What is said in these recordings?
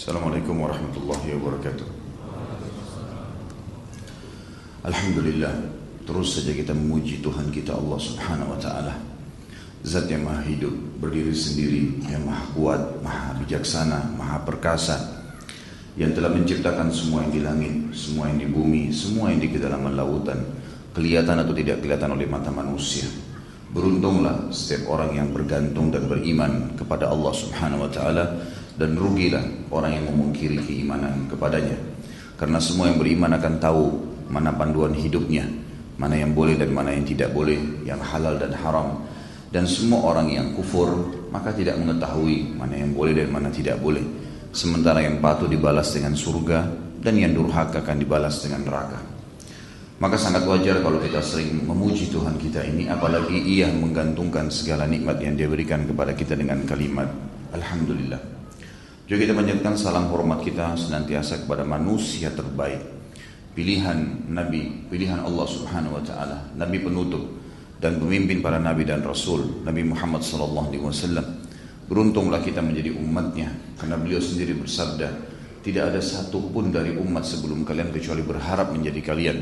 Assalamualaikum warahmatullahi wabarakatuh. Alhamdulillah Terus saja kita memuji Tuhan kita Allah subhanahu wa ta'ala. Zat yang maha hidup Berdiri sendiri Yang maha kuat Maha bijaksana Maha perkasa Yang telah menciptakan semua yang di langit Semua yang di bumi Semua yang di kedalaman lautan Kelihatan atau tidak kelihatan oleh mata manusia. Beruntunglah setiap orang yang bergantung dan beriman kepada Allah subhanahu wa ta'ala dan rugilah orang yang memungkiri keimanan kepadanya. Karena semua yang beriman akan tahu mana panduan hidupnya, mana yang boleh dan mana yang tidak boleh, yang halal dan haram. Dan semua orang yang kufur maka tidak mengetahui mana yang boleh dan mana tidak boleh. Sementara yang patuh dibalas dengan surga dan yang durhaka akan dibalas dengan neraka. Maka sangat wajar kalau kita sering memuji Tuhan kita ini apalagi ia menggantungkan segala nikmat yang dia berikan kepada kita dengan kalimat Alhamdulillah. Juga kita panjatkan salam hormat kita senantiasa kepada manusia terbaik. Pilihan Nabi, pilihan Allah Subhanahu wa taala, nabi penutup dan pemimpin para nabi dan rasul, Nabi Muhammad sallallahu alaihi wasallam. Beruntunglah kita menjadi umatnya karena beliau sendiri bersabda, tidak ada satu pun dari umat sebelum kalian kecuali berharap menjadi kalian.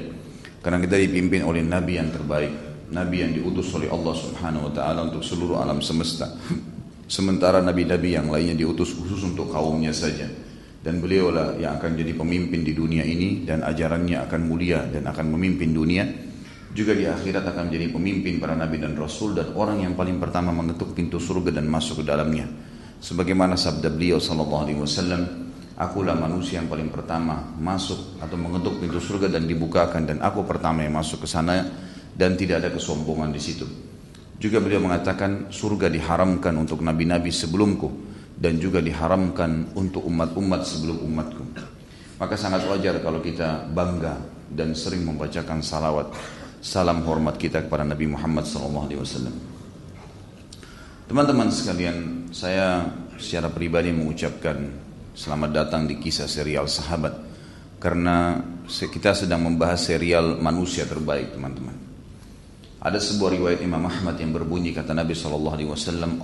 Karena kita dipimpin oleh nabi yang terbaik, nabi yang diutus oleh Allah Subhanahu wa taala untuk seluruh alam semesta. Sementara nabi-nabi yang lainnya diutus khusus untuk kaumnya saja. Dan beliaulah yang akan jadi pemimpin di dunia ini dan ajarannya akan mulia dan akan memimpin dunia. Juga di akhirat akan menjadi pemimpin para nabi dan rasul dan orang yang paling pertama mengetuk pintu surga dan masuk ke dalamnya. Sebagaimana sabda beliau sallallahu alaihi wasallam, akulah manusia yang paling pertama masuk atau mengetuk pintu surga dan dibukakan dan aku pertama yang masuk ke sana dan tidak ada kesombongan di situ. Juga beliau mengatakan surga diharamkan untuk nabi-nabi sebelumku dan juga diharamkan untuk umat-umat sebelum umatku. Maka sangat wajar kalau kita bangga dan sering membacakan salawat salam hormat kita kepada Nabi Muhammad SAW. Teman-teman sekalian, saya secara pribadi mengucapkan selamat datang di kisah serial sahabat karena kita sedang membahas serial manusia terbaik teman-teman. Ada sebuah riwayat Imam Ahmad yang berbunyi kata Nabi SAW,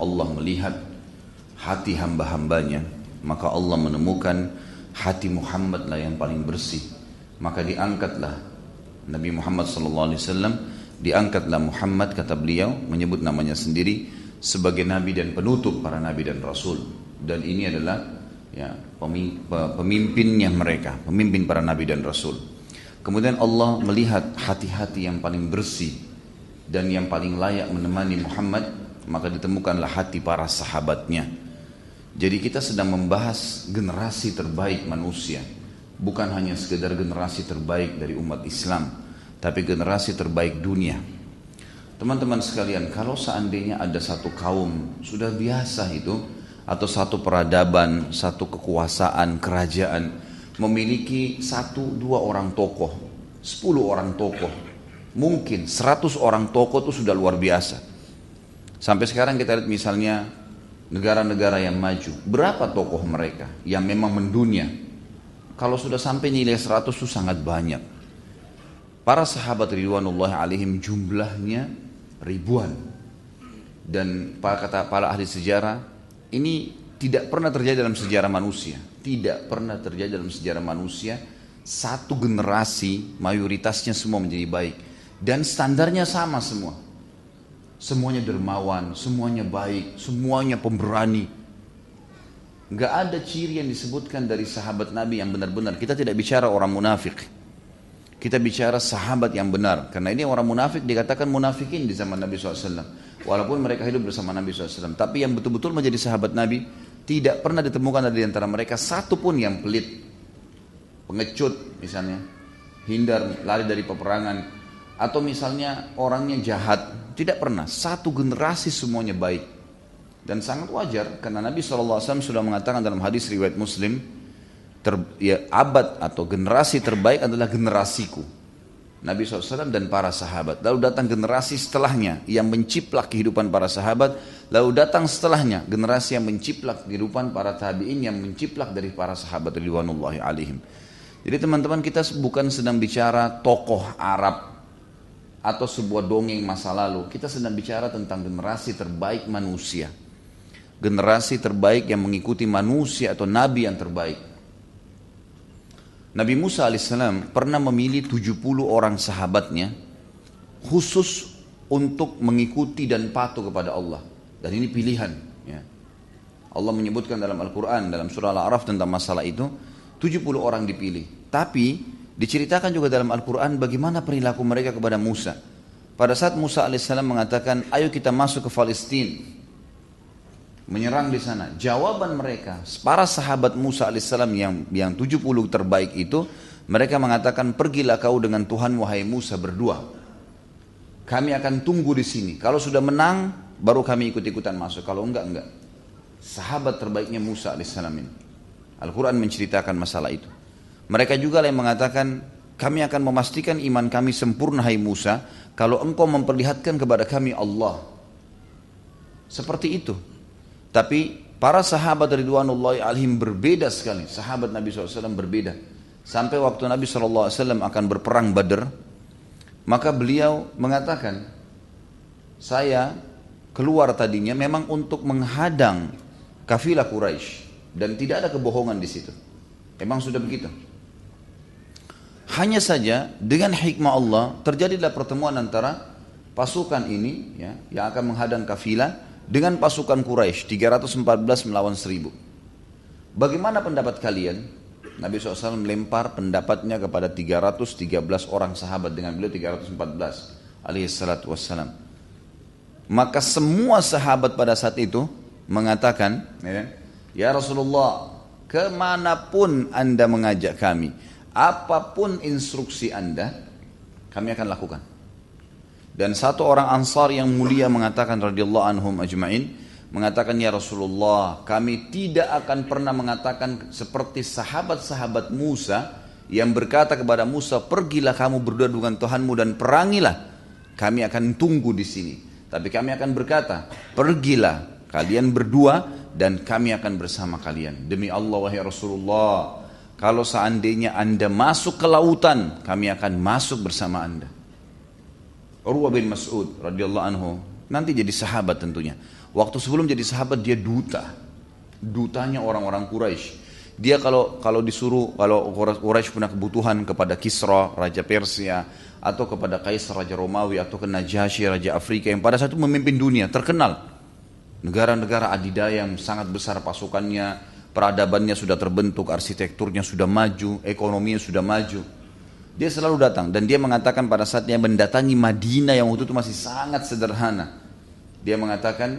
Allah melihat hati hamba-hambanya, maka Allah menemukan hati Muhammad lah yang paling bersih. Maka diangkatlah Nabi Muhammad SAW, diangkatlah Muhammad kata beliau, menyebut namanya sendiri sebagai Nabi dan penutup para Nabi dan Rasul. Dan ini adalah ya, pemimpinnya mereka, pemimpin para Nabi dan Rasul. Kemudian Allah melihat hati-hati yang paling bersih dan yang paling layak menemani Muhammad maka ditemukanlah hati para sahabatnya. Jadi kita sedang membahas generasi terbaik manusia. Bukan hanya sekedar generasi terbaik dari umat Islam tapi generasi terbaik dunia. Teman-teman sekalian kalau seandainya ada satu kaum sudah biasa itu atau satu peradaban satu kekuasaan kerajaan memiliki satu dua orang tokoh sepuluh orang tokoh mungkin 100 orang tokoh itu sudah luar biasa. Sampai sekarang kita lihat misalnya negara-negara yang maju, berapa tokoh mereka yang memang mendunia? Kalau sudah sampai nilai 100 itu sangat banyak. Para sahabat Ridwanullah alaihim jumlahnya ribuan. Dan para kata para ahli sejarah, ini tidak pernah terjadi dalam sejarah manusia. Tidak pernah terjadi dalam sejarah manusia satu generasi mayoritasnya semua menjadi baik dan standarnya sama semua. Semuanya dermawan, semuanya baik, semuanya pemberani. Gak ada ciri yang disebutkan dari sahabat Nabi yang benar-benar. Kita tidak bicara orang munafik. Kita bicara sahabat yang benar. Karena ini orang munafik dikatakan munafikin di zaman Nabi SAW. Walaupun mereka hidup bersama Nabi SAW. Tapi yang betul-betul menjadi sahabat Nabi, tidak pernah ditemukan dari antara mereka satu pun yang pelit. Pengecut misalnya. Hindar, lari dari peperangan atau misalnya orangnya jahat. Tidak pernah. Satu generasi semuanya baik. Dan sangat wajar. Karena Nabi SAW sudah mengatakan dalam hadis riwayat Muslim ter, ya, abad atau generasi terbaik adalah generasiku. Nabi SAW dan para sahabat. Lalu datang generasi setelahnya yang menciplak kehidupan para sahabat. Lalu datang setelahnya generasi yang menciplak kehidupan para tabi'in yang menciplak dari para sahabat ridwanullahi alaihim. Jadi teman-teman kita bukan sedang bicara tokoh Arab atau sebuah dongeng masa lalu. Kita sedang bicara tentang generasi terbaik manusia. generasi terbaik yang mengikuti manusia atau nabi yang terbaik. Nabi Musa alaihissalam pernah memilih 70 orang sahabatnya khusus untuk mengikuti dan patuh kepada Allah. Dan ini pilihan. Ya. Allah menyebutkan dalam Al-Quran, dalam surah Al-A'raf tentang masalah itu, 70 orang dipilih. Tapi diceritakan juga dalam Al-Quran bagaimana perilaku mereka kepada Musa. Pada saat Musa alaihissalam mengatakan, ayo kita masuk ke Palestina, menyerang di sana. Jawaban mereka, para sahabat Musa alaihissalam yang yang 70 terbaik itu, mereka mengatakan, pergilah kau dengan Tuhan wahai Musa berdua. Kami akan tunggu di sini. Kalau sudah menang, baru kami ikut-ikutan masuk. Kalau enggak, enggak sahabat terbaiknya Musa alaihissalam ini. Al-Quran menceritakan masalah itu. Mereka juga yang mengatakan, kami akan memastikan iman kami sempurna hai Musa, kalau engkau memperlihatkan kepada kami Allah. Seperti itu. Tapi para sahabat Ridwanullahi alaihim berbeda sekali. Sahabat Nabi SAW berbeda. Sampai waktu Nabi SAW akan berperang Badr, maka beliau mengatakan, saya keluar tadinya memang untuk menghadang kafilah Quraisy dan tidak ada kebohongan di situ. Emang sudah begitu. Hanya saja dengan hikmah Allah terjadilah pertemuan antara pasukan ini ya, yang akan menghadang kafilah dengan pasukan Quraisy 314 melawan 1000. Bagaimana pendapat kalian? Nabi SAW melempar pendapatnya kepada 313 orang sahabat dengan beliau 314 alaihi salatu wassalam. Maka semua sahabat pada saat itu mengatakan, ya, ya Rasulullah, ke mana pun anda mengajak kami, apa pun instruksi anda, kami akan lakukan. Dan satu orang ansar yang mulia mengatakan radhiyallahu anhum ajma'in, mengatakan ya Rasulullah, kami tidak akan pernah mengatakan seperti sahabat-sahabat Musa yang berkata kepada Musa, pergilah kamu berdua dengan Tuhanmu dan perangilah. Kami akan tunggu di sini. Tapi kami akan berkata, pergilah Kalian berdua dan kami akan bersama kalian. Demi Allah wahai Rasulullah, kalau seandainya anda masuk ke lautan, kami akan masuk bersama anda. Urwah bin Mas'ud radhiyallahu anhu nanti jadi sahabat tentunya. Waktu sebelum jadi sahabat dia duta, dutanya orang-orang Quraisy. Dia kalau kalau disuruh kalau Quraisy punya kebutuhan kepada Kisra raja Persia atau kepada Kaisar raja Romawi atau ke Najasyi raja Afrika yang pada saat itu memimpin dunia terkenal Negara-negara adidaya yang sangat besar pasukannya, peradabannya sudah terbentuk, arsitekturnya sudah maju, ekonominya sudah maju. Dia selalu datang dan dia mengatakan pada saat dia mendatangi Madinah yang waktu itu masih sangat sederhana. Dia mengatakan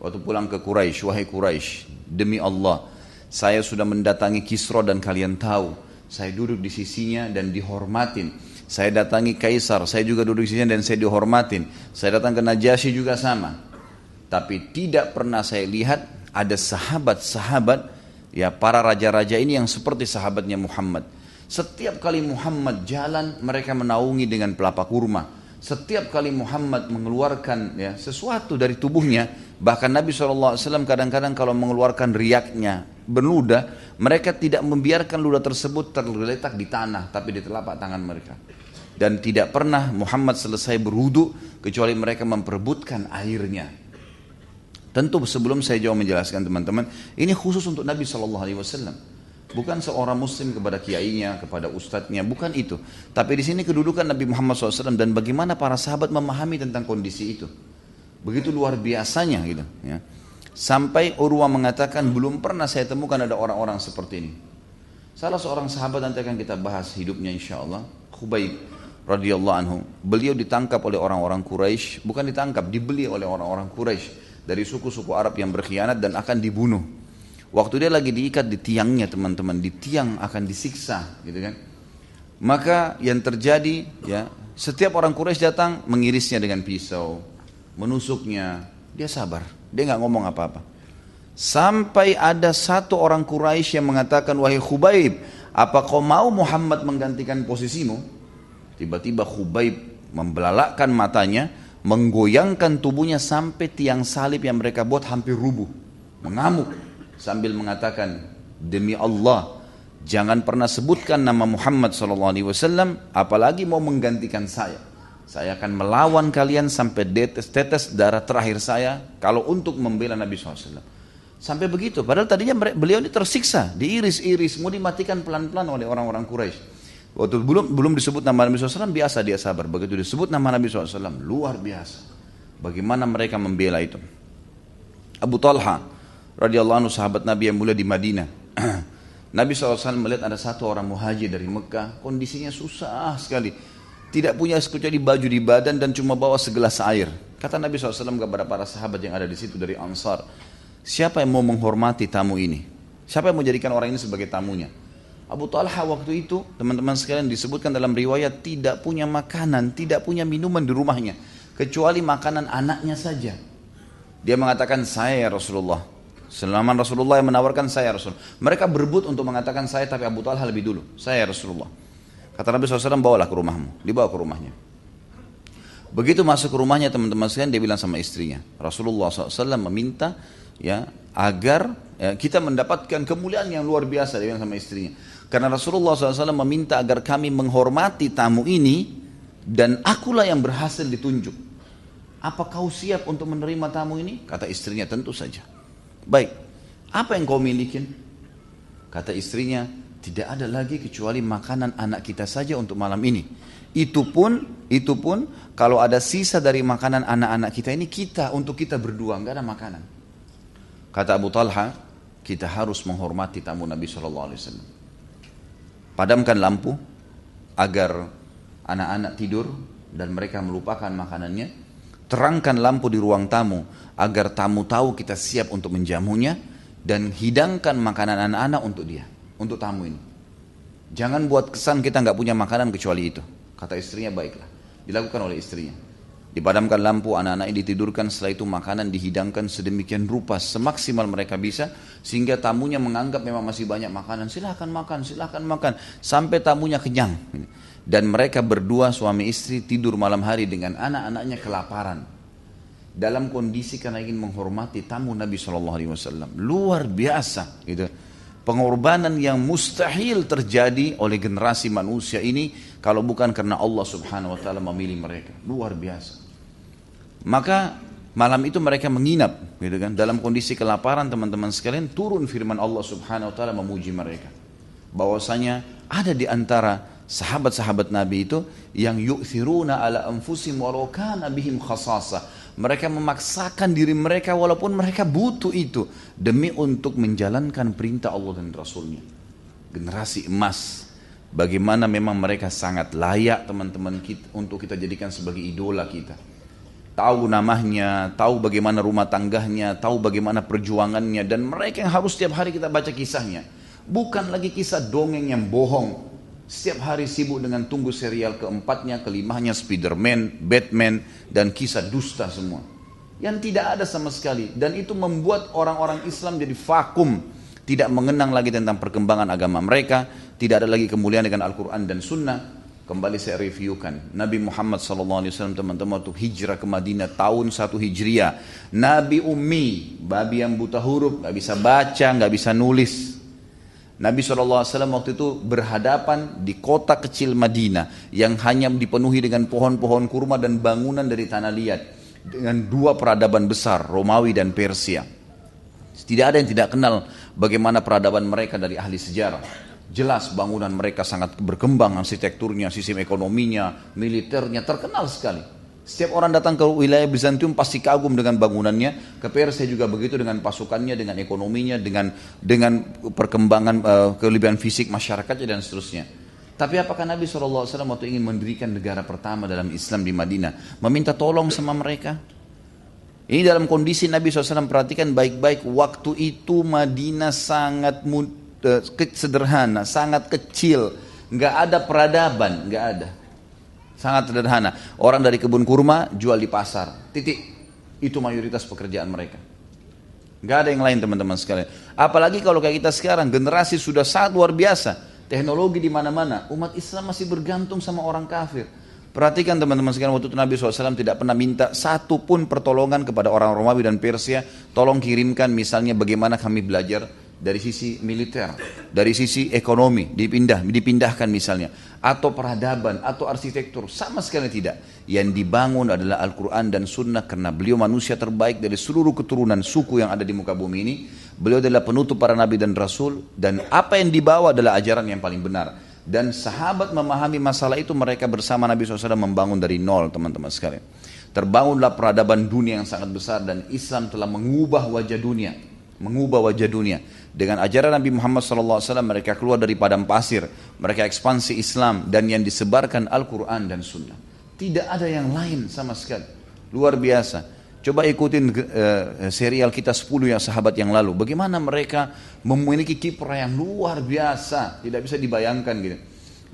waktu pulang ke Quraisy, wahai Quraisy, demi Allah, saya sudah mendatangi Kisra dan kalian tahu, saya duduk di sisinya dan dihormatin. Saya datangi Kaisar, saya juga duduk di sisinya dan saya dihormatin. Saya datang ke Najasyi juga sama. Tapi tidak pernah saya lihat ada sahabat-sahabat ya para raja-raja ini yang seperti sahabatnya Muhammad. Setiap kali Muhammad jalan mereka menaungi dengan pelapa kurma. Setiap kali Muhammad mengeluarkan ya sesuatu dari tubuhnya, bahkan Nabi SAW kadang-kadang kalau mengeluarkan riaknya berludah, mereka tidak membiarkan ludah tersebut tergeletak di tanah, tapi di telapak tangan mereka. Dan tidak pernah Muhammad selesai berwudu kecuali mereka memperebutkan airnya. Tentu sebelum saya jauh menjelaskan teman-teman, ini khusus untuk Nabi Shallallahu Alaihi Wasallam. Bukan seorang muslim kepada kiainya, kepada ustadznya, bukan itu. Tapi di sini kedudukan Nabi Muhammad SAW dan bagaimana para sahabat memahami tentang kondisi itu. Begitu luar biasanya gitu. Ya. Sampai Urwa mengatakan belum pernah saya temukan ada orang-orang seperti ini. Salah seorang sahabat nanti akan kita bahas hidupnya insya Allah. Khubayb radhiyallahu anhu. Beliau ditangkap oleh orang-orang Quraisy, bukan ditangkap, dibeli oleh orang-orang Quraisy dari suku-suku Arab yang berkhianat dan akan dibunuh. Waktu dia lagi diikat di tiangnya teman-teman, di tiang akan disiksa, gitu kan? Maka yang terjadi, ya, setiap orang Quraisy datang mengirisnya dengan pisau, menusuknya, dia sabar, dia nggak ngomong apa-apa. Sampai ada satu orang Quraisy yang mengatakan, wahai Khubaib, apa kau mau Muhammad menggantikan posisimu? Tiba-tiba Khubaib membelalakkan matanya, menggoyangkan tubuhnya sampai tiang salib yang mereka buat hampir rubuh. Mengamuk sambil mengatakan, demi Allah, jangan pernah sebutkan nama Muhammad SAW, apalagi mau menggantikan saya. Saya akan melawan kalian sampai tetes, tetes darah terakhir saya kalau untuk membela Nabi SAW. Sampai begitu. Padahal tadinya beliau ini tersiksa, diiris-iris, mau dimatikan pelan-pelan oleh orang-orang Quraisy. Waktu belum belum disebut nama Nabi SAW biasa dia sabar. Begitu disebut nama Nabi SAW luar biasa. Bagaimana mereka membela itu. Abu Talha radhiyallahu anhu sahabat Nabi yang mulia di Madinah. Nabi SAW melihat ada satu orang muhajir dari Mekah, kondisinya susah sekali. Tidak punya kecuali baju di badan dan cuma bawa segelas air. Kata Nabi SAW kepada para sahabat yang ada di situ dari Ansar, siapa yang mau menghormati tamu ini? Siapa yang mau jadikan orang ini sebagai tamunya? Abu Talha waktu itu, teman-teman sekalian disebutkan dalam riwayat tidak punya makanan, tidak punya minuman di rumahnya. Kecuali makanan anaknya saja. Dia mengatakan, saya ya Rasulullah. Selama Rasulullah yang menawarkan saya Rasul. Mereka berebut untuk mengatakan saya tapi Abu Talha lebih dulu. Saya Rasulullah. Kata Nabi SAW bawalah ke rumahmu. Dibawa ke rumahnya. Begitu masuk ke rumahnya teman-teman sekalian dia bilang sama istrinya. Rasulullah SAW meminta ya agar ya, kita mendapatkan kemuliaan yang luar biasa dia bilang sama istrinya. Karena Rasulullah SAW meminta agar kami menghormati tamu ini dan akulah yang berhasil ditunjuk. Apa kau siap untuk menerima tamu ini? Kata istrinya tentu saja. Baik, apa yang kau miliki? Kata istrinya, tidak ada lagi kecuali makanan anak kita saja untuk malam ini. Itu pun, itu pun kalau ada sisa dari makanan anak-anak kita ini kita untuk kita berdua nggak ada makanan. Kata Abu Talha, kita harus menghormati tamu Nabi Shallallahu Alaihi Wasallam. Padamkan lampu agar anak-anak tidur dan mereka melupakan makanannya. Terangkan lampu di ruang tamu agar tamu tahu kita siap untuk menjamunya dan hidangkan makanan anak-anak untuk dia, untuk tamu ini. Jangan buat kesan kita nggak punya makanan kecuali itu. Kata istrinya baiklah. Dilakukan oleh istrinya. Dipadamkan lampu, anak-anak ini ditidurkan, setelah itu makanan dihidangkan sedemikian rupa, semaksimal mereka bisa, sehingga tamunya menganggap memang masih banyak makanan, silahkan makan, silahkan makan, sampai tamunya kenyang. Dan mereka berdua suami istri tidur malam hari dengan anak-anaknya kelaparan. Dalam kondisi karena ingin menghormati tamu Nabi Wasallam. Luar biasa gitu. Pengorbanan yang mustahil terjadi oleh generasi manusia ini kalau bukan karena Allah Subhanahu Wa Taala memilih mereka. Luar biasa maka malam itu mereka menginap gitu kan dalam kondisi kelaparan teman-teman sekalian turun firman Allah Subhanahu Wa Taala memuji mereka bahwasanya ada di antara sahabat-sahabat Nabi itu yang yu'thiruna ala anfusim walau kana bihim khasasa mereka memaksakan diri mereka walaupun mereka butuh itu demi untuk menjalankan perintah Allah dan Rasulnya. Generasi emas. Bagaimana memang mereka sangat layak teman-teman kita untuk kita jadikan sebagai idola kita. Tahu namanya, tahu bagaimana rumah tangganya, tahu bagaimana perjuangannya dan mereka yang harus setiap hari kita baca kisahnya. Bukan lagi kisah dongeng yang bohong, setiap hari sibuk dengan tunggu serial keempatnya, kelimanya Spiderman, Batman, dan kisah dusta semua. Yang tidak ada sama sekali. Dan itu membuat orang-orang Islam jadi vakum. Tidak mengenang lagi tentang perkembangan agama mereka. Tidak ada lagi kemuliaan dengan Al-Quran dan Sunnah. Kembali saya reviewkan. Nabi Muhammad SAW teman-teman waktu hijrah ke Madinah tahun 1 Hijriah. Nabi Ummi, babi yang buta huruf, nggak bisa baca, nggak bisa nulis Nabi SAW waktu itu berhadapan di kota kecil Madinah yang hanya dipenuhi dengan pohon-pohon kurma dan bangunan dari tanah liat dengan dua peradaban besar Romawi dan Persia. Tidak ada yang tidak kenal bagaimana peradaban mereka dari ahli sejarah. Jelas bangunan mereka sangat berkembang arsitekturnya, sistem ekonominya, militernya terkenal sekali. Setiap orang datang ke wilayah Bizantium pasti kagum dengan bangunannya. Ke Persia juga begitu dengan pasukannya, dengan ekonominya, dengan dengan perkembangan uh, kelebihan fisik masyarakatnya dan seterusnya. Tapi apakah Nabi SAW waktu ingin mendirikan negara pertama dalam Islam di Madinah, meminta tolong sama mereka? Ini dalam kondisi Nabi SAW perhatikan baik-baik, waktu itu Madinah sangat sederhana, sangat kecil, nggak ada peradaban, nggak ada. Sangat sederhana. Orang dari kebun kurma jual di pasar. Titik. Itu mayoritas pekerjaan mereka. Gak ada yang lain teman-teman sekalian. Apalagi kalau kayak kita sekarang, generasi sudah sangat luar biasa. Teknologi di mana-mana. Umat Islam masih bergantung sama orang kafir. Perhatikan teman-teman sekalian waktu itu Nabi SAW tidak pernah minta satu pun pertolongan kepada orang Romawi dan Persia. Tolong kirimkan misalnya bagaimana kami belajar dari sisi militer, dari sisi ekonomi dipindah, dipindahkan misalnya, atau peradaban, atau arsitektur, sama sekali tidak. Yang dibangun adalah Al-Quran dan Sunnah karena beliau manusia terbaik dari seluruh keturunan suku yang ada di muka bumi ini. Beliau adalah penutup para nabi dan rasul dan apa yang dibawa adalah ajaran yang paling benar. Dan sahabat memahami masalah itu mereka bersama Nabi SAW membangun dari nol teman-teman sekalian. Terbangunlah peradaban dunia yang sangat besar dan Islam telah mengubah wajah dunia mengubah wajah dunia. Dengan ajaran Nabi Muhammad SAW mereka keluar dari padang pasir, mereka ekspansi Islam dan yang disebarkan Al-Quran dan Sunnah. Tidak ada yang lain sama sekali. Luar biasa. Coba ikutin uh, serial kita 10 yang sahabat yang lalu. Bagaimana mereka memiliki kiprah yang luar biasa. Tidak bisa dibayangkan gitu.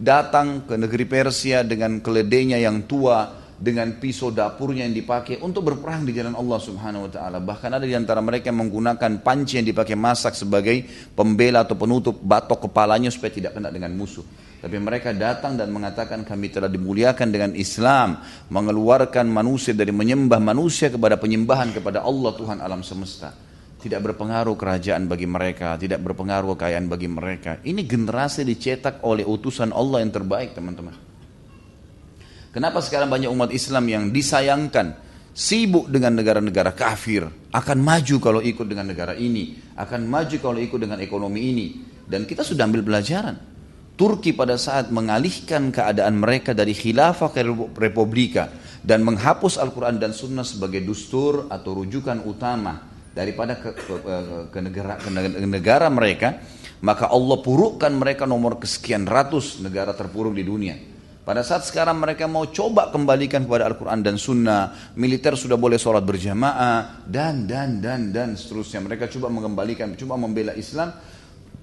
Datang ke negeri Persia dengan keledainya yang tua, dengan pisau dapurnya yang dipakai untuk berperang di jalan Allah Subhanahu wa taala. Bahkan ada di antara mereka yang menggunakan panci yang dipakai masak sebagai pembela atau penutup batok kepalanya supaya tidak kena dengan musuh. Tapi mereka datang dan mengatakan kami telah dimuliakan dengan Islam, mengeluarkan manusia dari menyembah manusia kepada penyembahan kepada Allah Tuhan alam semesta. Tidak berpengaruh kerajaan bagi mereka, tidak berpengaruh kekayaan bagi mereka. Ini generasi dicetak oleh utusan Allah yang terbaik, teman-teman. Kenapa sekarang banyak umat Islam yang disayangkan sibuk dengan negara-negara kafir? Akan maju kalau ikut dengan negara ini. Akan maju kalau ikut dengan ekonomi ini. Dan kita sudah ambil pelajaran. Turki pada saat mengalihkan keadaan mereka dari khilafah ke republika dan menghapus Al-Quran dan Sunnah sebagai dustur atau rujukan utama daripada ke, ke, ke, negara, ke negara mereka maka Allah purukkan mereka nomor kesekian ratus negara terpuruk di dunia pada saat sekarang mereka mau coba kembalikan kepada Al-Quran dan Sunnah, militer sudah boleh sholat berjamaah, dan, dan, dan, dan seterusnya. Mereka coba mengembalikan, coba membela Islam.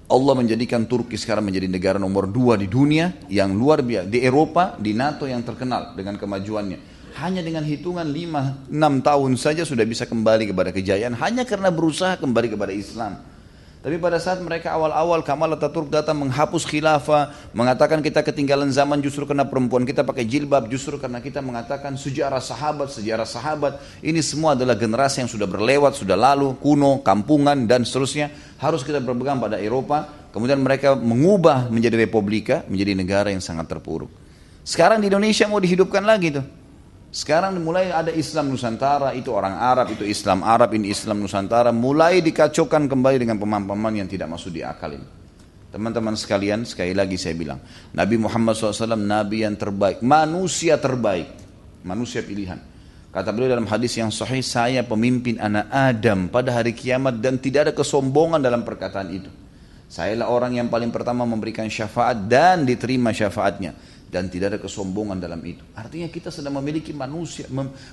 Allah menjadikan Turki sekarang menjadi negara nomor dua di dunia yang luar biasa. Di Eropa, di NATO yang terkenal dengan kemajuannya. Hanya dengan hitungan 5-6 tahun saja sudah bisa kembali kepada kejayaan hanya karena berusaha kembali kepada Islam. Tapi pada saat mereka awal-awal Kamal Ataturk datang menghapus khilafah, mengatakan kita ketinggalan zaman justru karena perempuan kita pakai jilbab, justru karena kita mengatakan sejarah sahabat, sejarah sahabat. Ini semua adalah generasi yang sudah berlewat, sudah lalu, kuno, kampungan dan seterusnya. Harus kita berpegang pada Eropa. Kemudian mereka mengubah menjadi republika, menjadi negara yang sangat terpuruk. Sekarang di Indonesia mau dihidupkan lagi tuh. Sekarang mulai ada Islam Nusantara, itu orang Arab, itu Islam Arab, ini Islam Nusantara, mulai dikacaukan kembali dengan pemahaman yang tidak masuk di akal ini. Teman-teman sekalian, sekali lagi saya bilang, Nabi Muhammad SAW Nabi yang terbaik, manusia terbaik, manusia pilihan. Kata beliau dalam hadis yang sahih, saya pemimpin anak Adam pada hari kiamat dan tidak ada kesombongan dalam perkataan itu. Sayalah orang yang paling pertama memberikan syafaat dan diterima syafaatnya dan tidak ada kesombongan dalam itu. Artinya kita sedang memiliki manusia,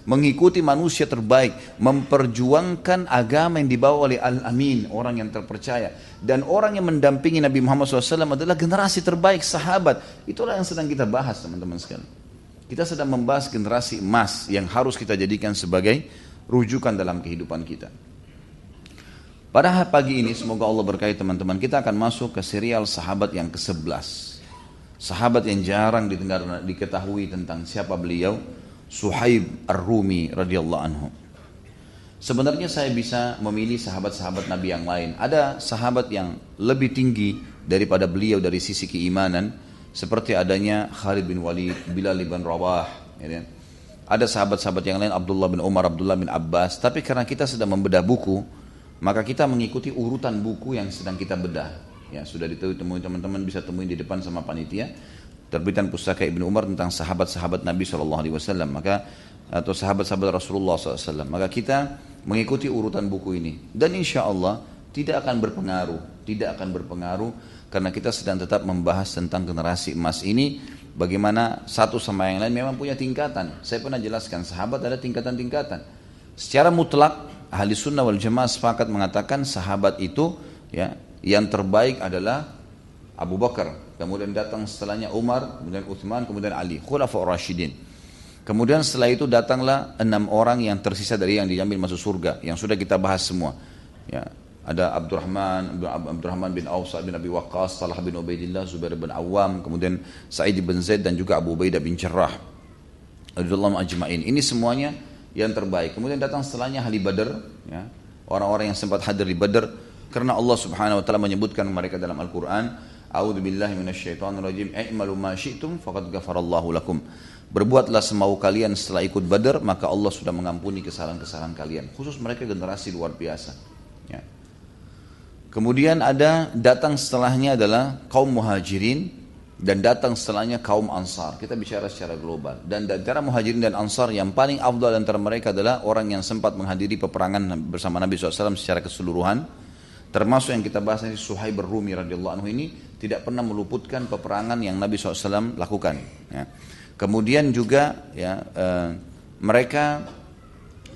mengikuti manusia terbaik, memperjuangkan agama yang dibawa oleh Al-Amin, orang yang terpercaya. Dan orang yang mendampingi Nabi Muhammad SAW adalah generasi terbaik, sahabat. Itulah yang sedang kita bahas teman-teman sekalian. Kita sedang membahas generasi emas yang harus kita jadikan sebagai rujukan dalam kehidupan kita. Pada pagi ini semoga Allah berkait teman-teman kita akan masuk ke serial sahabat yang ke-11 Sahabat yang jarang didengar diketahui tentang siapa beliau, Suhaib Ar-Rumi radhiyallahu anhu. Sebenarnya saya bisa memilih sahabat-sahabat Nabi yang lain. Ada sahabat yang lebih tinggi daripada beliau dari sisi keimanan, seperti adanya Khalid bin Walid, Bilal bin Rawah, ya kan? Ada sahabat-sahabat yang lain, Abdullah bin Umar, Abdullah bin Abbas. Tapi karena kita sedang membedah buku, maka kita mengikuti urutan buku yang sedang kita bedah. Ya, sudah ditemui teman-teman bisa temuin di depan sama panitia. Terbitan pustaka Ibnu Umar tentang sahabat-sahabat Nabi SAW. Maka atau sahabat-sahabat Rasulullah SAW. Maka kita mengikuti urutan buku ini. Dan insya Allah tidak akan berpengaruh. Tidak akan berpengaruh karena kita sedang tetap membahas tentang generasi emas ini. Bagaimana satu sama yang lain memang punya tingkatan. Saya pernah jelaskan sahabat ada tingkatan-tingkatan. Secara mutlak ahli sunnah wal jamaah sepakat mengatakan sahabat itu ya yang terbaik adalah Abu Bakar, kemudian datang setelahnya Umar, kemudian Uthman, kemudian Ali, Khulafa Rashidin. Kemudian setelah itu datanglah enam orang yang tersisa dari yang diambil masuk surga, yang sudah kita bahas semua. Ya, ada Abdurrahman, Abdurrahman bin Auf, bin Abi Waqqas, Salah bin Ubaidillah, Zubair bin Awam, kemudian Sa'id bin Zaid dan juga Abu Ubaidah bin Jarrah. Radhiyallahu ajma'in. Ini semuanya yang terbaik. Kemudian datang setelahnya ahli Badar, ya. Orang-orang yang sempat hadir di Badar, Karena Allah Subhanahu wa taala menyebutkan mereka dalam Al-Qur'an, "A'udzu billahi minasyaitonir rajim. I'malu ma syi'tum faqad ghafarallahu lakum." Berbuatlah semau kalian setelah ikut Badar, maka Allah sudah mengampuni kesalahan-kesalahan kalian. Khusus mereka generasi luar biasa. Ya. Kemudian ada datang setelahnya adalah kaum muhajirin dan datang setelahnya kaum ansar. Kita bicara secara global. Dan antara muhajirin dan ansar yang paling afdal antara mereka adalah orang yang sempat menghadiri peperangan bersama Nabi SAW secara keseluruhan. Termasuk yang kita bahas ini Suhaib Rumi radhiyallahu anhu ini tidak pernah meluputkan peperangan yang Nabi SAW lakukan. Ya. Kemudian juga ya eh, mereka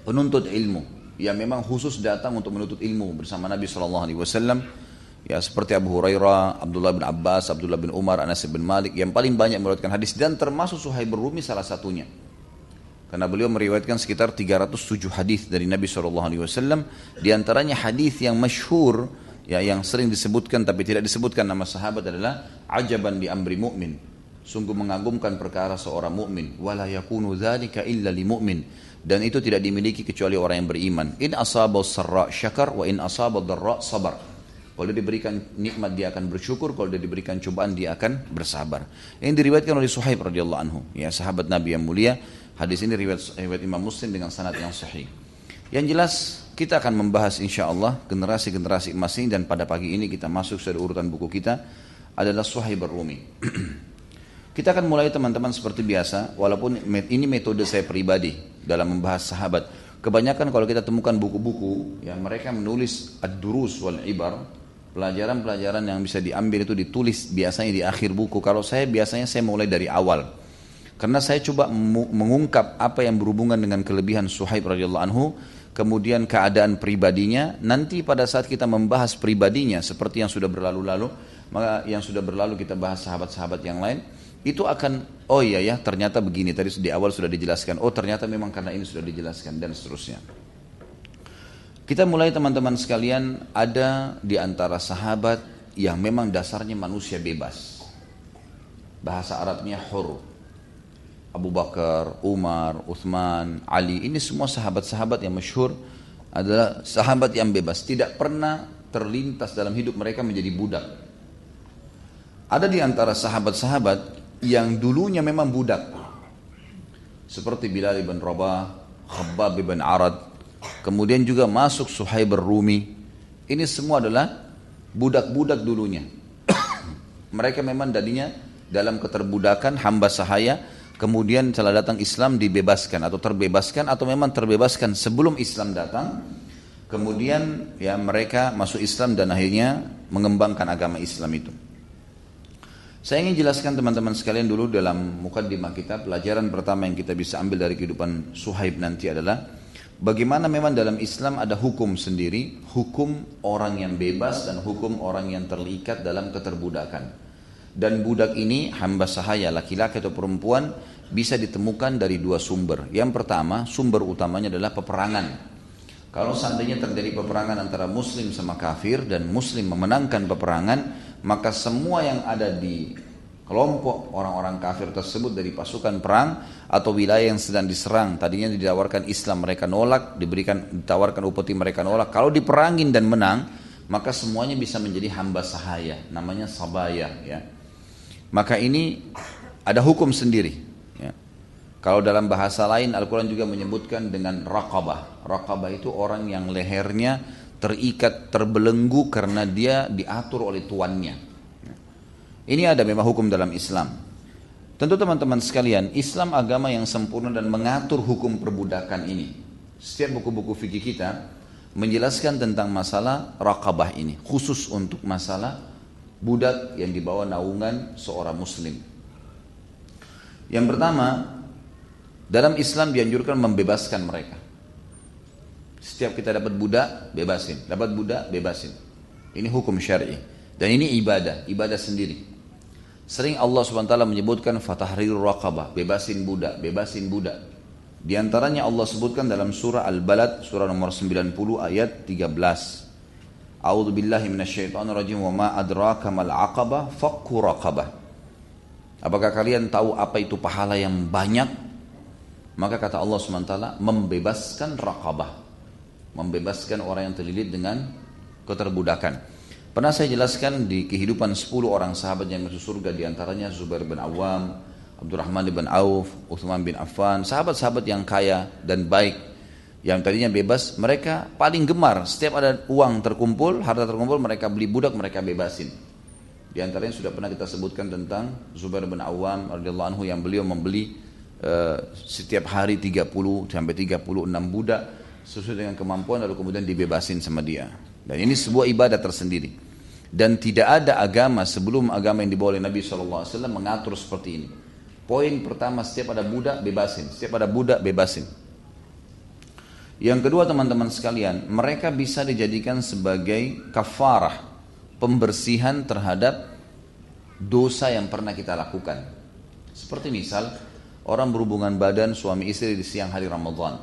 penuntut ilmu yang memang khusus datang untuk menuntut ilmu bersama Nabi Wasallam ya seperti Abu Hurairah, Abdullah bin Abbas, Abdullah bin Umar, Anas bin Malik yang paling banyak meriwayatkan hadis dan termasuk Suhaib Rumi salah satunya. Karena beliau meriwayatkan sekitar 307 hadis dari Nabi Shallallahu Wasallam, di antaranya hadis yang masyhur ya yang sering disebutkan tapi tidak disebutkan nama sahabat adalah ajaban di amri mu'min. Sungguh mengagumkan perkara seorang mukmin, wala yakunu dzalika illa li mu'min dan itu tidak dimiliki kecuali orang yang beriman. In asabah sarra syakar wa in asabah darra sabar. Kalau diberikan nikmat dia akan bersyukur, kalau dia diberikan cobaan dia akan bersabar. Ini diriwayatkan oleh Suhaib radhiyallahu anhu, ya sahabat Nabi yang mulia. Hadis ini riwayat, riwayat Imam Muslim dengan sanad yang sahih. Yang jelas kita akan membahas insya Allah generasi-generasi emas ini dan pada pagi ini kita masuk pada urutan buku kita adalah Suhaib Rumi. Kita akan mulai teman-teman seperti biasa, walaupun ini metode saya pribadi dalam membahas sahabat. Kebanyakan kalau kita temukan buku-buku yang mereka menulis ad-durus wal ibar, pelajaran-pelajaran yang bisa diambil itu ditulis biasanya di akhir buku. Kalau saya biasanya saya mulai dari awal. Karena saya coba mengungkap apa yang berhubungan dengan kelebihan Suhaib radhiyallahu anhu, kemudian keadaan pribadinya, nanti pada saat kita membahas pribadinya seperti yang sudah berlalu-lalu, maka yang sudah berlalu kita bahas sahabat-sahabat yang lain, itu akan oh iya ya ternyata begini tadi di awal sudah dijelaskan oh ternyata memang karena ini sudah dijelaskan dan seterusnya. Kita mulai teman-teman sekalian ada di antara sahabat yang memang dasarnya manusia bebas. Bahasa Arabnya hur Abu Bakar, Umar, Uthman, Ali ini semua sahabat-sahabat yang masyhur adalah sahabat yang bebas tidak pernah terlintas dalam hidup mereka menjadi budak ada di antara sahabat-sahabat yang dulunya memang budak. Seperti Bilal ibn Rabah, Khabbab ibn Arad, kemudian juga masuk Suhaib Rumi. Ini semua adalah budak-budak dulunya. Mereka memang tadinya dalam keterbudakan hamba sahaya, kemudian setelah datang Islam dibebaskan atau terbebaskan atau memang terbebaskan sebelum Islam datang. Kemudian ya mereka masuk Islam dan akhirnya mengembangkan agama Islam itu. Saya ingin jelaskan teman-teman sekalian dulu dalam mukaddimah kita pelajaran pertama yang kita bisa ambil dari kehidupan Suhaib nanti adalah bagaimana memang dalam Islam ada hukum sendiri, hukum orang yang bebas dan hukum orang yang terlikat dalam keterbudakan. Dan budak ini hamba sahaya laki-laki atau perempuan bisa ditemukan dari dua sumber. Yang pertama, sumber utamanya adalah peperangan. Kalau seandainya terjadi peperangan antara muslim sama kafir dan muslim memenangkan peperangan, maka semua yang ada di kelompok orang-orang kafir tersebut dari pasukan perang atau wilayah yang sedang diserang tadinya ditawarkan Islam mereka nolak diberikan ditawarkan upeti mereka nolak kalau diperangin dan menang maka semuanya bisa menjadi hamba sahaya namanya sabaya ya maka ini ada hukum sendiri ya. kalau dalam bahasa lain Al-Quran juga menyebutkan dengan raqabah raqabah itu orang yang lehernya terikat, terbelenggu karena dia diatur oleh tuannya. Ini ada memang hukum dalam Islam. Tentu teman-teman sekalian, Islam agama yang sempurna dan mengatur hukum perbudakan ini. Setiap buku-buku fikih kita menjelaskan tentang masalah raqabah ini, khusus untuk masalah budak yang dibawa naungan seorang muslim. Yang pertama, dalam Islam dianjurkan membebaskan mereka. Setiap kita dapat budak, bebasin. Dapat budak, bebasin. Ini hukum syar'i. Dan ini ibadah, ibadah sendiri. Sering Allah SWT menyebutkan fatahrir raqabah, bebasin budak, bebasin budak. Di antaranya Allah sebutkan dalam surah Al-Balad, surah nomor 90 ayat 13. A'udzu billahi minasyaitonir rajim wa ma adraka mal aqabah fakku raqabah. Apakah kalian tahu apa itu pahala yang banyak? Maka kata Allah SWT membebaskan raqabah membebaskan orang yang terlilit dengan keterbudakan. Pernah saya jelaskan di kehidupan 10 orang sahabat yang masuk surga di antaranya Zubair bin Awam, Abdurrahman bin Auf, Uthman bin Affan, sahabat-sahabat yang kaya dan baik yang tadinya bebas, mereka paling gemar setiap ada uang terkumpul, harta terkumpul, mereka beli budak, mereka bebasin. Di antaranya sudah pernah kita sebutkan tentang Zubair bin Awam radhiyallahu anhu yang beliau membeli uh, setiap hari 30 sampai 36 budak sesuai dengan kemampuan lalu kemudian dibebasin sama dia. Dan ini sebuah ibadah tersendiri. Dan tidak ada agama sebelum agama yang dibawa oleh Nabi SAW mengatur seperti ini. Poin pertama setiap ada budak bebasin, setiap ada budak bebasin. Yang kedua teman-teman sekalian, mereka bisa dijadikan sebagai kafarah, pembersihan terhadap dosa yang pernah kita lakukan. Seperti misal, orang berhubungan badan suami istri di siang hari Ramadan.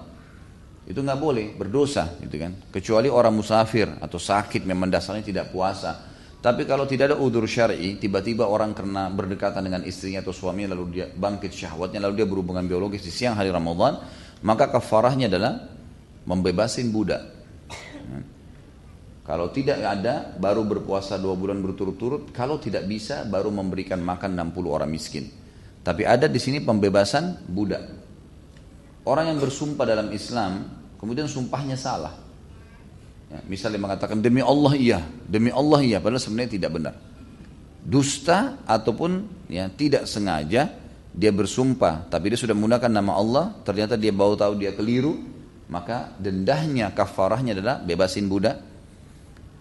Itu nggak boleh berdosa gitu kan? Kecuali orang musafir atau sakit memang dasarnya tidak puasa. Tapi kalau tidak ada udur syar'i tiba-tiba orang kena berdekatan dengan istrinya atau suaminya lalu dia bangkit syahwatnya lalu dia berhubungan biologis di siang hari Ramadan maka kafarahnya adalah membebasin budak kalau tidak ada baru berpuasa dua bulan berturut-turut kalau tidak bisa baru memberikan makan 60 orang miskin tapi ada di sini pembebasan budak Orang yang bersumpah dalam Islam, kemudian sumpahnya salah. Ya, misalnya mengatakan demi Allah iya, demi Allah iya, padahal sebenarnya tidak benar. Dusta ataupun ya tidak sengaja dia bersumpah, tapi dia sudah menggunakan nama Allah, ternyata dia baru tahu dia keliru, maka dendahnya kafarahnya adalah bebasin budak,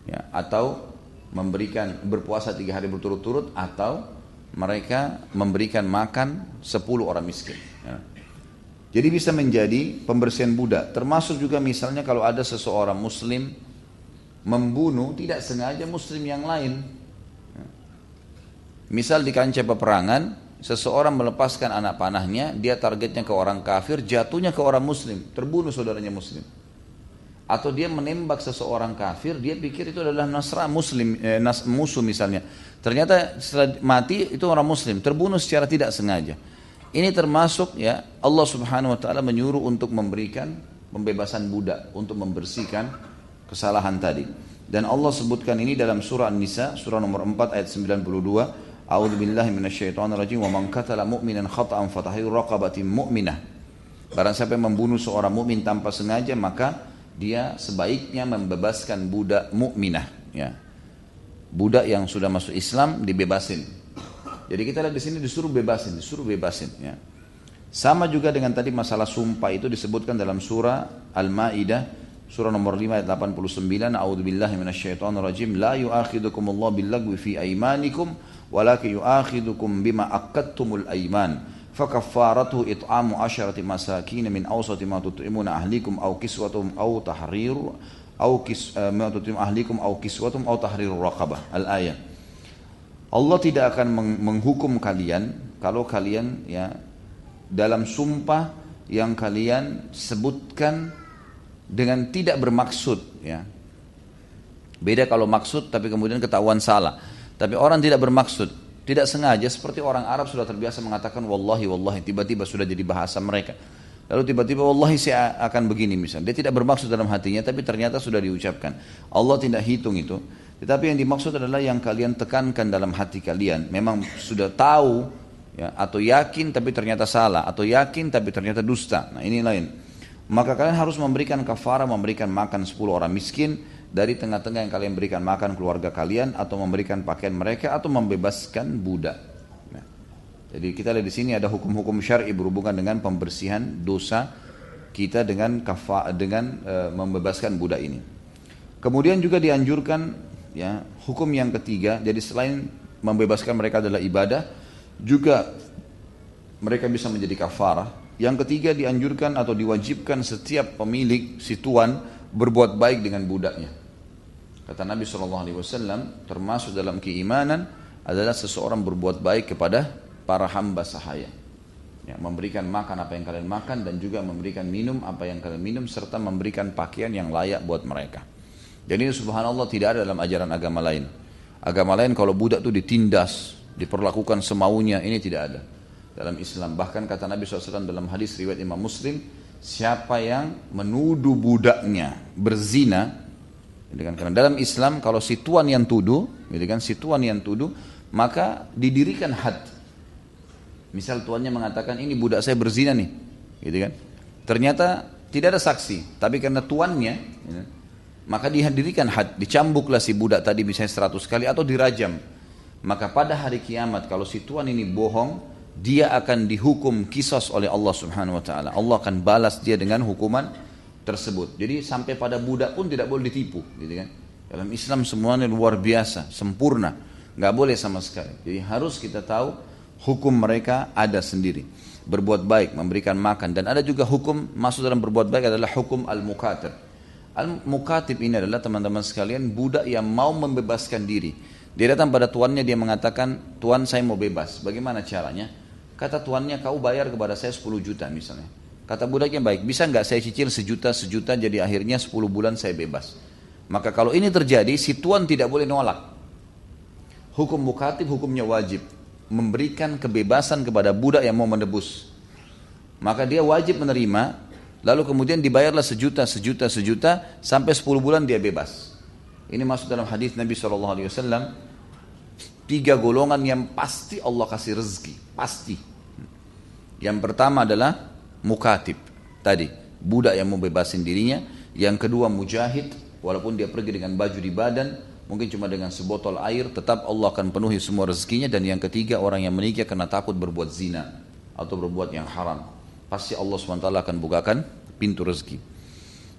ya, atau memberikan berpuasa tiga hari berturut-turut, atau mereka memberikan makan sepuluh orang miskin. Ya. Jadi bisa menjadi pembersihan budak. Termasuk juga misalnya kalau ada seseorang muslim membunuh tidak sengaja muslim yang lain. Misal di kancah peperangan, seseorang melepaskan anak panahnya, dia targetnya ke orang kafir, jatuhnya ke orang muslim, terbunuh saudaranya muslim. Atau dia menembak seseorang kafir, dia pikir itu adalah nasra muslim, eh, nas, musuh misalnya. Ternyata setelah mati itu orang muslim, terbunuh secara tidak sengaja. Ini termasuk ya Allah Subhanahu wa taala menyuruh untuk memberikan pembebasan budak untuk membersihkan kesalahan tadi. Dan Allah sebutkan ini dalam surah An-Nisa surah nomor 4 ayat 92. A'udzu billahi minasyaitonir rajim wa man qatala mu'minan khata'an fatahriru raqabatin mu'minah. Barang siapa membunuh seorang mukmin tanpa sengaja maka dia sebaiknya membebaskan budak mukminah ya. Budak yang sudah masuk Islam dibebasin jadi kita lihat di sini disuruh bebasin, disuruh bebasin. Ya. Sama juga dengan tadi masalah sumpah itu disebutkan dalam surah Al-Maidah surah nomor 5 ayat 89 A'udzubillahi minasyaitonirrajim la yu'akhidukumullahu billagwi fi aymanikum walakin yu'akhidukum bima ayman fakaffaratuhu it'amu asharati masakin min awsati ma tut'imuna ahlikum aw kiswatum aw tahriru aw kis uh, ma tut'im ahlikum aw kiswatum aw tahriru raqabah al-ayah Allah tidak akan menghukum kalian kalau kalian ya dalam sumpah yang kalian sebutkan dengan tidak bermaksud ya. Beda kalau maksud tapi kemudian ketahuan salah. Tapi orang tidak bermaksud, tidak sengaja seperti orang Arab sudah terbiasa mengatakan wallahi wallahi tiba-tiba sudah jadi bahasa mereka. Lalu tiba-tiba wallahi saya akan begini misalnya. Dia tidak bermaksud dalam hatinya tapi ternyata sudah diucapkan. Allah tidak hitung itu. Tetapi yang dimaksud adalah yang kalian tekankan dalam hati kalian. Memang sudah tahu ya, atau yakin tapi ternyata salah. Atau yakin tapi ternyata dusta. Nah ini lain. Maka kalian harus memberikan kafara, memberikan makan 10 orang miskin dari tengah-tengah yang kalian berikan makan keluarga kalian atau memberikan pakaian mereka atau membebaskan budak. Nah, jadi kita lihat di sini ada hukum-hukum syar'i berhubungan dengan pembersihan dosa kita dengan kafa dengan e, membebaskan budak ini. Kemudian juga dianjurkan ya hukum yang ketiga jadi selain membebaskan mereka adalah ibadah juga mereka bisa menjadi kafarah yang ketiga dianjurkan atau diwajibkan setiap pemilik si tuan berbuat baik dengan budaknya kata Nabi SAW termasuk dalam keimanan adalah seseorang berbuat baik kepada para hamba sahaya ya, memberikan makan apa yang kalian makan dan juga memberikan minum apa yang kalian minum serta memberikan pakaian yang layak buat mereka jadi subhanallah tidak ada dalam ajaran agama lain. Agama lain kalau budak itu ditindas, diperlakukan semaunya, ini tidak ada dalam Islam. Bahkan kata Nabi SAW dalam hadis riwayat Imam Muslim, siapa yang menuduh budaknya berzina, Gitu kan? Karena dalam Islam kalau si tuan yang tuduh, gitu kan, si tuan yang tuduh, maka didirikan had. Misal tuannya mengatakan ini budak saya berzina nih, gitu kan. Ternyata tidak ada saksi, tapi karena tuannya, gitu, maka dihadirikan had, dicambuklah si budak tadi misalnya 100 kali atau dirajam. Maka pada hari kiamat kalau si tuan ini bohong, dia akan dihukum kisos oleh Allah Subhanahu wa taala. Allah akan balas dia dengan hukuman tersebut. Jadi sampai pada budak pun tidak boleh ditipu, gitu kan. Dalam Islam semuanya luar biasa, sempurna, nggak boleh sama sekali. Jadi harus kita tahu hukum mereka ada sendiri. Berbuat baik, memberikan makan dan ada juga hukum masuk dalam berbuat baik adalah hukum al-mukatib. Al-mukatib ini adalah teman-teman sekalian budak yang mau membebaskan diri. Dia datang pada tuannya dia mengatakan, "Tuan, saya mau bebas." Bagaimana caranya? Kata tuannya, "Kau bayar kepada saya 10 juta misalnya." Kata budaknya baik, bisa nggak saya cicil sejuta sejuta jadi akhirnya 10 bulan saya bebas. Maka kalau ini terjadi, si tuan tidak boleh nolak. Hukum mukatib hukumnya wajib. Memberikan kebebasan kepada budak yang mau menebus. Maka dia wajib menerima, lalu kemudian dibayarlah sejuta, sejuta, sejuta, sampai 10 bulan dia bebas. Ini masuk dalam hadis Nabi SAW, tiga golongan yang pasti Allah kasih rezeki, pasti. Yang pertama adalah mukatib. Tadi budak yang mau bebasin dirinya yang kedua mujahid walaupun dia pergi dengan baju di badan mungkin cuma dengan sebotol air tetap Allah akan penuhi semua rezekinya dan yang ketiga orang yang menikah karena takut berbuat zina atau berbuat yang haram. Pasti Allah SWT akan bukakan pintu rezeki.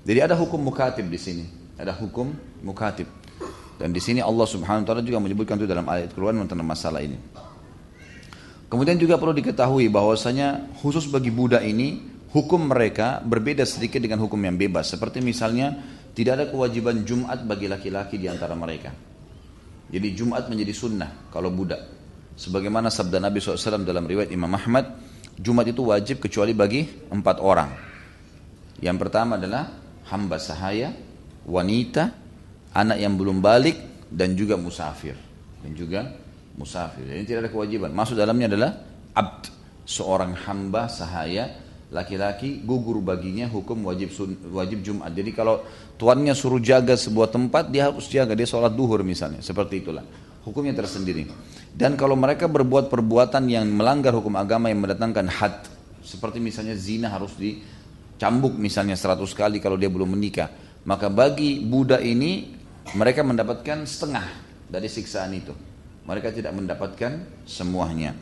Jadi ada hukum mukatib di sini. Ada hukum mukatib. Dan di sini Allah Subhanahu wa taala juga menyebutkan itu dalam ayat keluar tentang masalah ini Kemudian juga perlu diketahui bahwasanya khusus bagi budak ini hukum mereka berbeda sedikit dengan hukum yang bebas. Seperti misalnya tidak ada kewajiban Jumat bagi laki-laki di antara mereka. Jadi Jumat menjadi sunnah kalau budak. Sebagaimana sabda Nabi SAW dalam riwayat Imam Ahmad, Jumat itu wajib kecuali bagi empat orang. Yang pertama adalah hamba sahaya, wanita, anak yang belum balik, dan juga musafir. Dan juga musafir. Ini tidak ada kewajiban. Masuk dalamnya adalah abd, seorang hamba sahaya laki-laki gugur baginya hukum wajib wajib Jumat. Jadi kalau tuannya suruh jaga sebuah tempat, dia harus jaga. Dia sholat duhur misalnya, seperti itulah. Hukumnya tersendiri. Dan kalau mereka berbuat perbuatan yang melanggar hukum agama yang mendatangkan had, seperti misalnya zina harus dicambuk misalnya 100 kali kalau dia belum menikah. Maka bagi budak ini mereka mendapatkan setengah dari siksaan itu. Mereka tidak mendapatkan semuanya.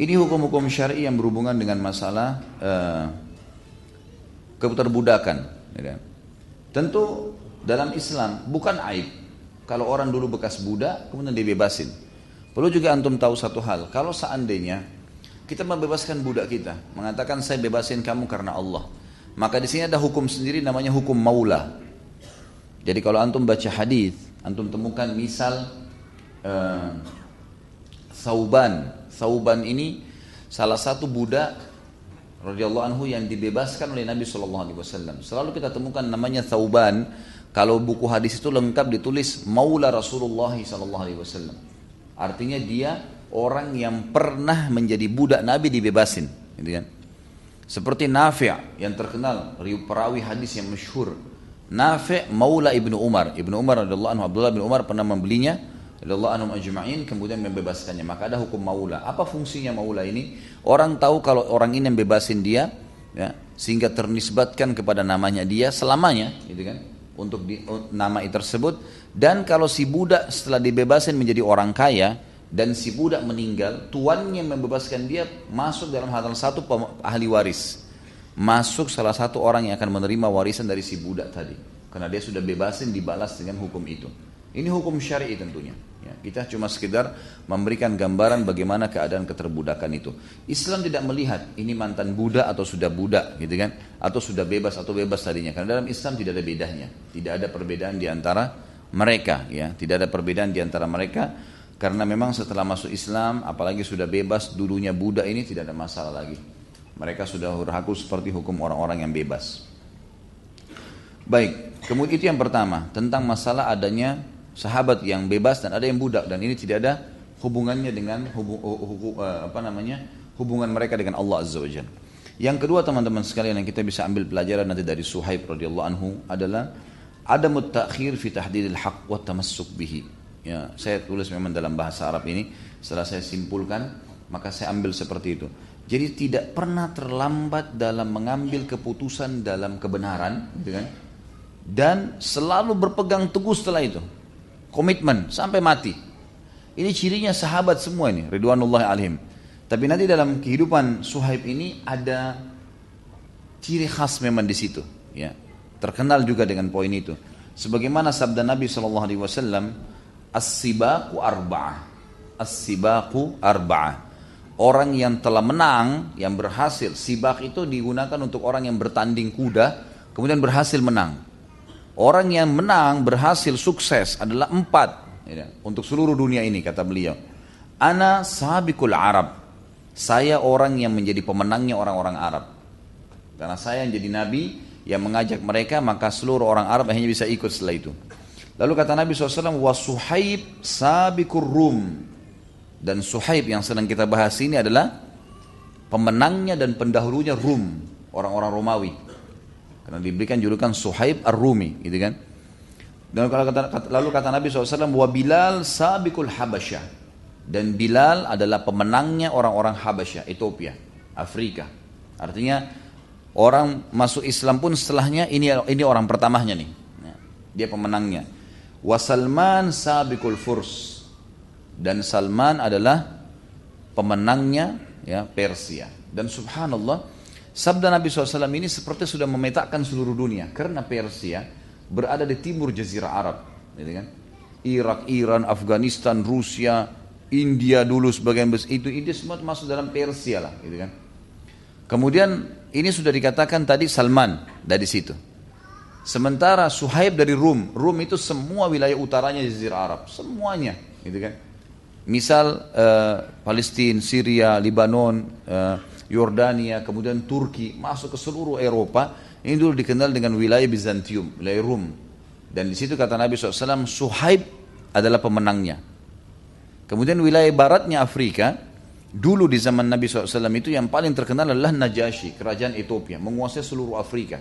Ini hukum-hukum syari yang berhubungan dengan masalah uh, keterbudakan. Ya kan? Tentu dalam Islam bukan aib kalau orang dulu bekas budak kemudian dibebasin. Perlu juga antum tahu satu hal, kalau seandainya kita membebaskan budak kita, mengatakan saya bebasin kamu karena Allah, maka di sini ada hukum sendiri namanya hukum maula. Jadi kalau antum baca hadis, antum temukan misal uh, Sauban. Sauban ini salah satu budak radhiyallahu anhu yang dibebaskan oleh Nabi Shallallahu alaihi wasallam. Selalu kita temukan namanya Sauban. Kalau buku hadis itu lengkap ditulis Maula Rasulullah Shallallahu alaihi wasallam. Artinya dia orang yang pernah menjadi budak Nabi dibebasin, gitu kan? Seperti Nafi' yang terkenal perawi hadis yang masyhur. Nafi' Maula Ibnu Umar. Ibnu Umar radhiyallahu anhu Abdullah bin Umar pernah membelinya Allah anum ajma'in kemudian membebaskannya. Maka ada hukum maula. Apa fungsinya maula ini? Orang tahu kalau orang ini yang bebasin dia, ya, sehingga ternisbatkan kepada namanya dia selamanya, gitu kan? Untuk di, nama tersebut. Dan kalau si budak setelah dibebasin menjadi orang kaya dan si budak meninggal, tuannya membebaskan dia masuk dalam hal satu ahli waris. Masuk salah satu orang yang akan menerima warisan dari si budak tadi. Karena dia sudah bebasin dibalas dengan hukum itu. Ini hukum syar'i tentunya. Ya, kita cuma sekedar memberikan gambaran bagaimana keadaan keterbudakan itu. Islam tidak melihat ini mantan budak atau sudah budak, gitu kan? Atau sudah bebas atau bebas tadinya. Karena dalam Islam tidak ada bedanya. Tidak ada perbedaan di antara mereka, ya. Tidak ada perbedaan di antara mereka karena memang setelah masuk Islam, apalagi sudah bebas, dulunya budak ini tidak ada masalah lagi. Mereka sudah berhaku seperti hukum orang-orang yang bebas. Baik, kemudian itu yang pertama tentang masalah adanya sahabat yang bebas dan ada yang budak dan ini tidak ada hubungannya dengan hubung, hubung, eh, apa namanya hubungan mereka dengan Allah Azza wa Yang kedua teman-teman sekalian yang kita bisa ambil pelajaran nanti dari Suhaib radhiyallahu anhu adalah Ada mutakhir fi tahdidil haq wa tamassuk bihi. Ya, saya tulis memang dalam bahasa Arab ini, setelah saya simpulkan, maka saya ambil seperti itu. Jadi tidak pernah terlambat dalam mengambil keputusan dalam kebenaran, gitu kan? Dan selalu berpegang teguh setelah itu. Komitmen sampai mati. Ini cirinya sahabat semua ini, Ridwanullah alaihim. Tapi nanti dalam kehidupan Suhaib ini ada ciri khas memang di situ, ya. Terkenal juga dengan poin itu. Sebagaimana sabda Nabi Shallallahu Alaihi Wasallam, as-sibaku arba'ah, as-sibaku arba'ah. Orang yang telah menang, yang berhasil, sibak itu digunakan untuk orang yang bertanding kuda, kemudian berhasil menang. Orang yang menang, berhasil, sukses adalah empat. Ya, untuk seluruh dunia ini, kata beliau. Ana sabikul Arab. Saya orang yang menjadi pemenangnya orang-orang Arab. Karena saya yang jadi nabi, yang mengajak mereka maka seluruh orang Arab hanya bisa ikut setelah itu. Lalu kata Nabi SAW, wa suhaib sabikur rum. Dan suhaib yang sedang kita bahas ini adalah pemenangnya dan pendahulunya Rum, orang-orang Romawi. Karena diberikan julukan suhaib ar-Rumi, gitu kan. Dan kalau kata, lalu kata Nabi SAW, wa Bilal sabikul Habasyah. Dan Bilal adalah pemenangnya orang-orang Habasyah, Ethiopia, Afrika. Artinya Orang masuk Islam pun setelahnya ini ini orang pertamanya nih. Ya, dia pemenangnya. Wasalman sabikul furs. Dan Salman adalah pemenangnya ya Persia. Dan subhanallah, sabda Nabi SAW ini seperti sudah memetakan seluruh dunia. Karena Persia berada di timur jazirah Arab. Gitu kan? Irak, Iran, Afghanistan, Rusia, India dulu sebagian besar itu itu semua masuk dalam Persia lah, gitu kan. Kemudian ini sudah dikatakan tadi Salman dari situ. Sementara Suhaib dari Rum, Rum itu semua wilayah utaranya Jazirah Arab, semuanya, gitu kan. Misal uh, Palestina, Syria, Lebanon, uh, Yordania, kemudian Turki, masuk ke seluruh Eropa, ini dulu dikenal dengan wilayah Bizantium, wilayah Rum. Dan di situ kata Nabi SAW, Suhaib adalah pemenangnya. Kemudian wilayah baratnya Afrika, Dulu di zaman Nabi SAW itu yang paling terkenal adalah Najasyi, kerajaan Ethiopia, menguasai seluruh Afrika.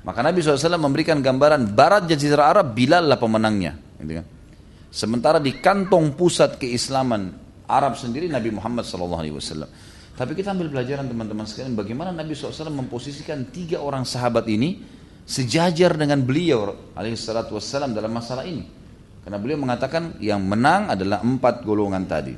Maka Nabi SAW memberikan gambaran barat Jazirah Arab, Bilal lah pemenangnya. Gitu kan. Sementara di kantong pusat keislaman Arab sendiri Nabi Muhammad SAW. Tapi kita ambil pelajaran teman-teman sekalian bagaimana Nabi SAW memposisikan tiga orang sahabat ini sejajar dengan beliau alaihissalam dalam masalah ini. Karena beliau mengatakan yang menang adalah empat golongan tadi.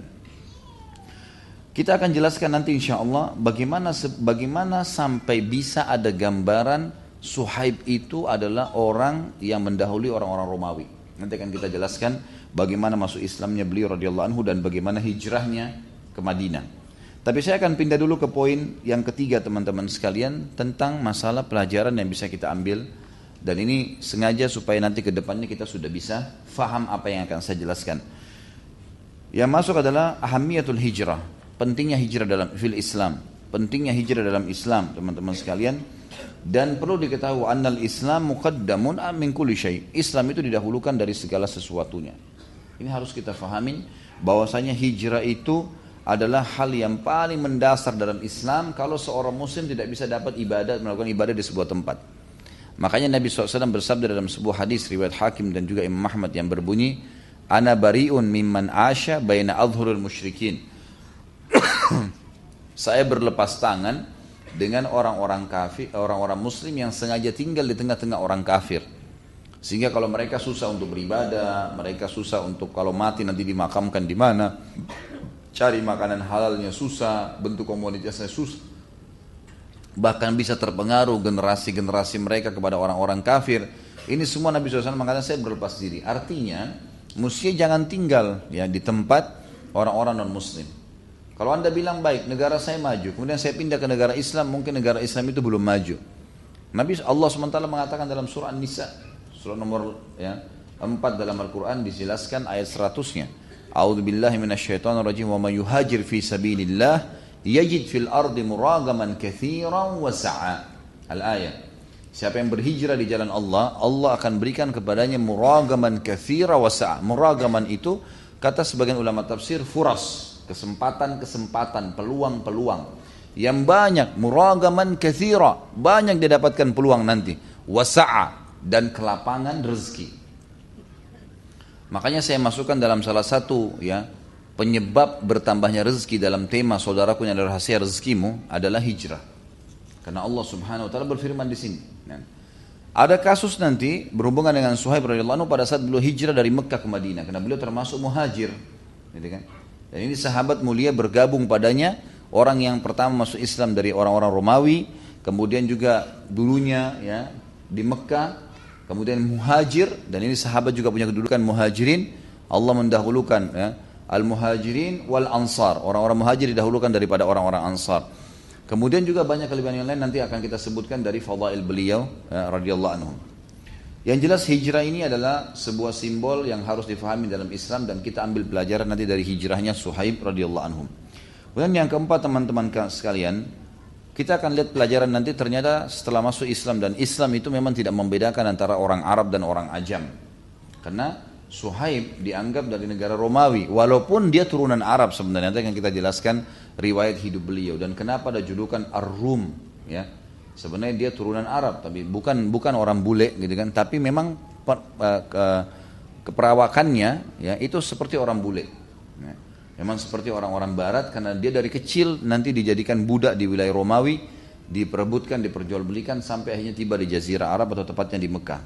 Kita akan jelaskan nanti insya Allah bagaimana bagaimana sampai bisa ada gambaran Suhaib itu adalah orang yang mendahului orang-orang Romawi. Nanti akan kita jelaskan bagaimana masuk Islamnya beliau radhiyallahu anhu dan bagaimana hijrahnya ke Madinah. Tapi saya akan pindah dulu ke poin yang ketiga teman-teman sekalian tentang masalah pelajaran yang bisa kita ambil dan ini sengaja supaya nanti ke depannya kita sudah bisa faham apa yang akan saya jelaskan. Yang masuk adalah ahamiyatul hijrah, pentingnya hijrah dalam fil Islam, pentingnya hijrah dalam Islam, teman-teman sekalian. Dan perlu diketahui annal Islam muqaddamun min kulli syai. Islam itu didahulukan dari segala sesuatunya. Ini harus kita fahamin bahwasanya hijrah itu adalah hal yang paling mendasar dalam Islam kalau seorang muslim tidak bisa dapat ibadah melakukan ibadah di sebuah tempat. Makanya Nabi SAW bersabda dalam sebuah hadis riwayat Hakim dan juga Imam Ahmad yang berbunyi, "Ana bariun mimman asya baina adhurul musyrikin." saya berlepas tangan dengan orang-orang kafir, orang-orang muslim yang sengaja tinggal di tengah-tengah orang kafir. Sehingga kalau mereka susah untuk beribadah, mereka susah untuk kalau mati nanti dimakamkan di mana, cari makanan halalnya susah, bentuk komunitasnya susah. Bahkan bisa terpengaruh generasi-generasi mereka kepada orang-orang kafir. Ini semua Nabi SAW mengatakan saya berlepas diri. Artinya, mesti jangan tinggal ya di tempat orang-orang non muslim. Kalau anda bilang baik, negara saya maju, kemudian saya pindah ke negara Islam, mungkin negara Islam itu belum maju. Nabi Allah SWT mengatakan dalam surah An-Nisa, surah nomor ya, 4 dalam Al-Quran dijelaskan ayat 100-nya. A'udzu billahi minasyaitonir rajim wa may yuhajir fi sabilillah yajid fil ardi muragaman katsiran wa sa'a. Al-ayat. Siapa yang berhijrah di jalan Allah, Allah akan berikan kepadanya muragaman katsira wa sa'a. Muragaman itu kata sebagian ulama tafsir furas, kesempatan-kesempatan, peluang-peluang yang banyak muragaman kathira, banyak didapatkan peluang nanti. Wasa'a dan kelapangan rezeki. Makanya saya masukkan dalam salah satu ya penyebab bertambahnya rezeki dalam tema saudaraku yang adalah rahasia rezekimu adalah hijrah. Karena Allah Subhanahu wa taala berfirman di sini. Ya. Ada kasus nanti berhubungan dengan Suhaib radhiyallahu anhu pada saat beliau hijrah dari Mekah ke Madinah karena beliau termasuk muhajir. Gitu kan? Dan ini sahabat mulia bergabung padanya orang yang pertama masuk Islam dari orang-orang Romawi, kemudian juga dulunya ya di Mekah, kemudian muhajir dan ini sahabat juga punya kedudukan muhajirin. Allah mendahulukan ya, al-muhajirin wal ansar. Orang-orang muhajir didahulukan daripada orang-orang ansar. Kemudian juga banyak kelebihan yang lain nanti akan kita sebutkan dari fadail beliau ya, radhiyallahu anhu. Yang jelas hijrah ini adalah sebuah simbol yang harus difahami dalam Islam dan kita ambil pelajaran nanti dari hijrahnya Suhaib radhiyallahu anhu. Kemudian yang keempat teman-teman sekalian, kita akan lihat pelajaran nanti ternyata setelah masuk Islam dan Islam itu memang tidak membedakan antara orang Arab dan orang Ajam. Karena Suhaib dianggap dari negara Romawi, walaupun dia turunan Arab sebenarnya. Nanti akan kita jelaskan riwayat hidup beliau dan kenapa ada julukan Ar-Rum, ya. Sebenarnya dia turunan Arab, tapi bukan bukan orang bule gitu kan, tapi memang per, uh, ke, keperawakannya ya itu seperti orang bule. Memang seperti orang-orang Barat karena dia dari kecil nanti dijadikan budak di wilayah Romawi, diperebutkan, diperjualbelikan sampai akhirnya tiba di Jazirah Arab atau tepatnya di Mekah.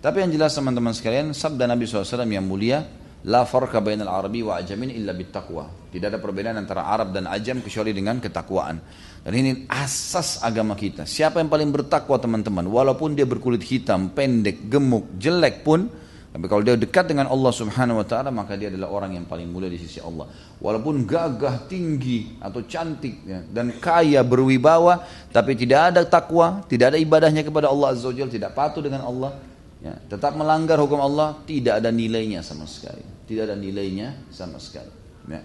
Tapi yang jelas teman-teman sekalian, sabda Nabi SAW yang mulia, La farqa bainal arabi wa ajamin illa bittaqwa. Tidak ada perbedaan antara Arab dan Ajam kecuali dengan ketakwaan. Dan ini asas agama kita. Siapa yang paling bertakwa teman-teman? Walaupun dia berkulit hitam, pendek, gemuk, jelek pun, tapi kalau dia dekat dengan Allah Subhanahu wa taala maka dia adalah orang yang paling mulia di sisi Allah. Walaupun gagah, tinggi atau cantik ya, dan kaya berwibawa tapi tidak ada takwa, tidak ada ibadahnya kepada Allah Azza wajalla, tidak patuh dengan Allah, ya, tetap melanggar hukum Allah, tidak ada nilainya sama sekali. Tidak ada nilainya sama sekali. Ya.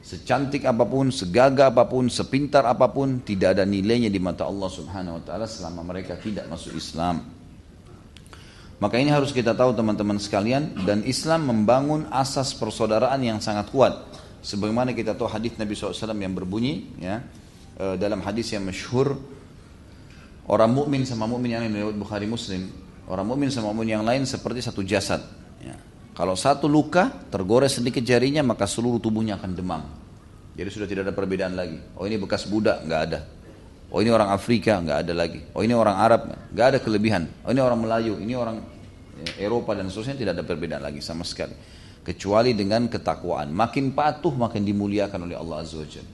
Secantik apa pun, segagah apa pun, sepintar apa pun, tidak ada nilainya di mata Allah Subhanahu wa taala selama mereka tidak masuk Islam. Maka ini harus kita tahu teman-teman sekalian dan Islam membangun asas persaudaraan yang sangat kuat. Sebagaimana kita tahu hadis Nabi SAW yang berbunyi ya e, dalam hadis yang masyhur orang mukmin sama mukmin yang lain Bukhari Muslim Orang mukmin sama mukmin yang lain seperti satu jasad. Ya. Kalau satu luka tergores sedikit jarinya maka seluruh tubuhnya akan demam. Jadi sudah tidak ada perbedaan lagi. Oh ini bekas budak nggak ada. Oh ini orang Afrika nggak ada lagi. Oh ini orang Arab nggak ada kelebihan. Oh ini orang Melayu, ini orang ya, Eropa dan seterusnya tidak ada perbedaan lagi sama sekali. Kecuali dengan ketakwaan. Makin patuh makin dimuliakan oleh Allah Azza wa ya.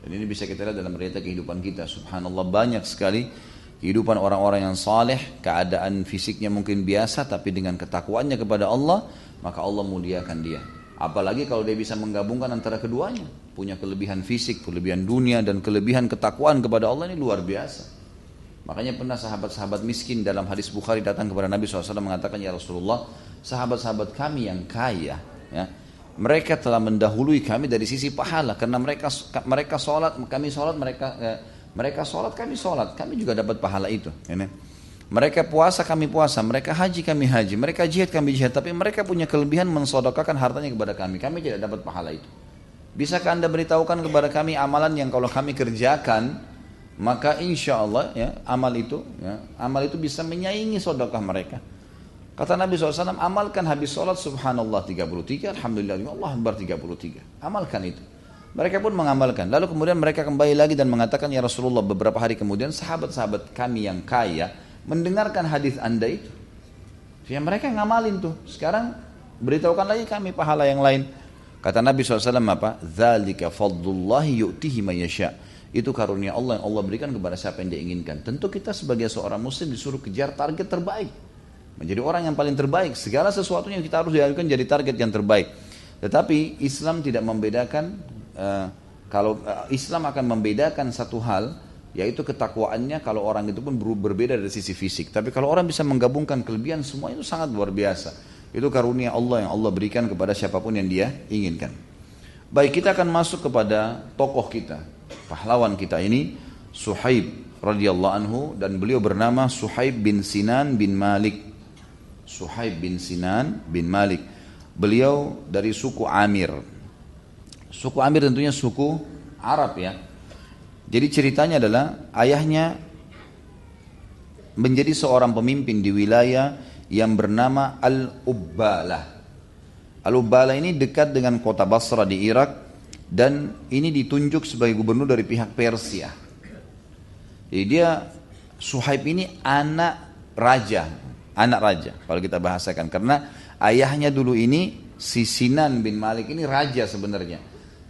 Dan ini bisa kita lihat dalam realita kehidupan kita. Subhanallah banyak sekali kehidupan orang-orang yang saleh, keadaan fisiknya mungkin biasa tapi dengan ketakwaannya kepada Allah, maka Allah muliakan dia. Apalagi kalau dia bisa menggabungkan antara keduanya, punya kelebihan fisik, kelebihan dunia dan kelebihan ketakwaan kepada Allah ini luar biasa. Makanya pernah sahabat-sahabat miskin dalam hadis Bukhari datang kepada Nabi SAW mengatakan, Ya Rasulullah, sahabat-sahabat kami yang kaya, ya, mereka telah mendahului kami dari sisi pahala karena mereka mereka sholat, kami sholat, mereka eh, mereka sholat, kami sholat. Kami juga dapat pahala itu. Ini. Mereka puasa, kami puasa. Mereka haji, kami haji. Mereka jihad, kami jihad. Tapi mereka punya kelebihan mensodokakan hartanya kepada kami. Kami tidak dapat pahala itu. Bisakah anda beritahukan kepada kami amalan yang kalau kami kerjakan, maka insya Allah ya, amal itu, ya, amal itu bisa menyaingi sodokah mereka. Kata Nabi SAW, amalkan habis sholat subhanallah 33, alhamdulillah, Allah Akbar 33. Amalkan itu. Mereka pun mengamalkan. Lalu kemudian mereka kembali lagi dan mengatakan, Ya Rasulullah, beberapa hari kemudian sahabat-sahabat kami yang kaya mendengarkan hadis anda itu. Ya mereka ngamalin tuh. Sekarang beritahukan lagi kami pahala yang lain. Kata Nabi SAW apa? Zalika fadlullahi yu'tihi mayasya. Itu karunia Allah yang Allah berikan kepada siapa yang dia inginkan. Tentu kita sebagai seorang muslim disuruh kejar target terbaik. Menjadi orang yang paling terbaik. Segala sesuatu yang kita harus dilakukan jadi target yang terbaik. Tetapi Islam tidak membedakan uh, kalau uh, Islam akan membedakan satu hal yaitu ketakwaannya kalau orang itu pun berbeda dari sisi fisik. Tapi kalau orang bisa menggabungkan kelebihan semua itu sangat luar biasa. Itu karunia Allah yang Allah berikan kepada siapa pun yang dia inginkan. Baik kita akan masuk kepada tokoh kita, pahlawan kita ini Suhaib radhiyallahu anhu dan beliau bernama Suhaib bin Sinan bin Malik. Suhaib bin Sinan bin Malik. Beliau dari suku Amir. Suku Amir tentunya suku Arab ya. Jadi ceritanya adalah ayahnya menjadi seorang pemimpin di wilayah yang bernama Al-Ubbalah. Al-Ubbalah ini dekat dengan kota Basra di Irak dan ini ditunjuk sebagai gubernur dari pihak Persia. Jadi dia Suhaib ini anak raja, anak raja kalau kita bahasakan karena ayahnya dulu ini si Sinan bin Malik ini raja sebenarnya.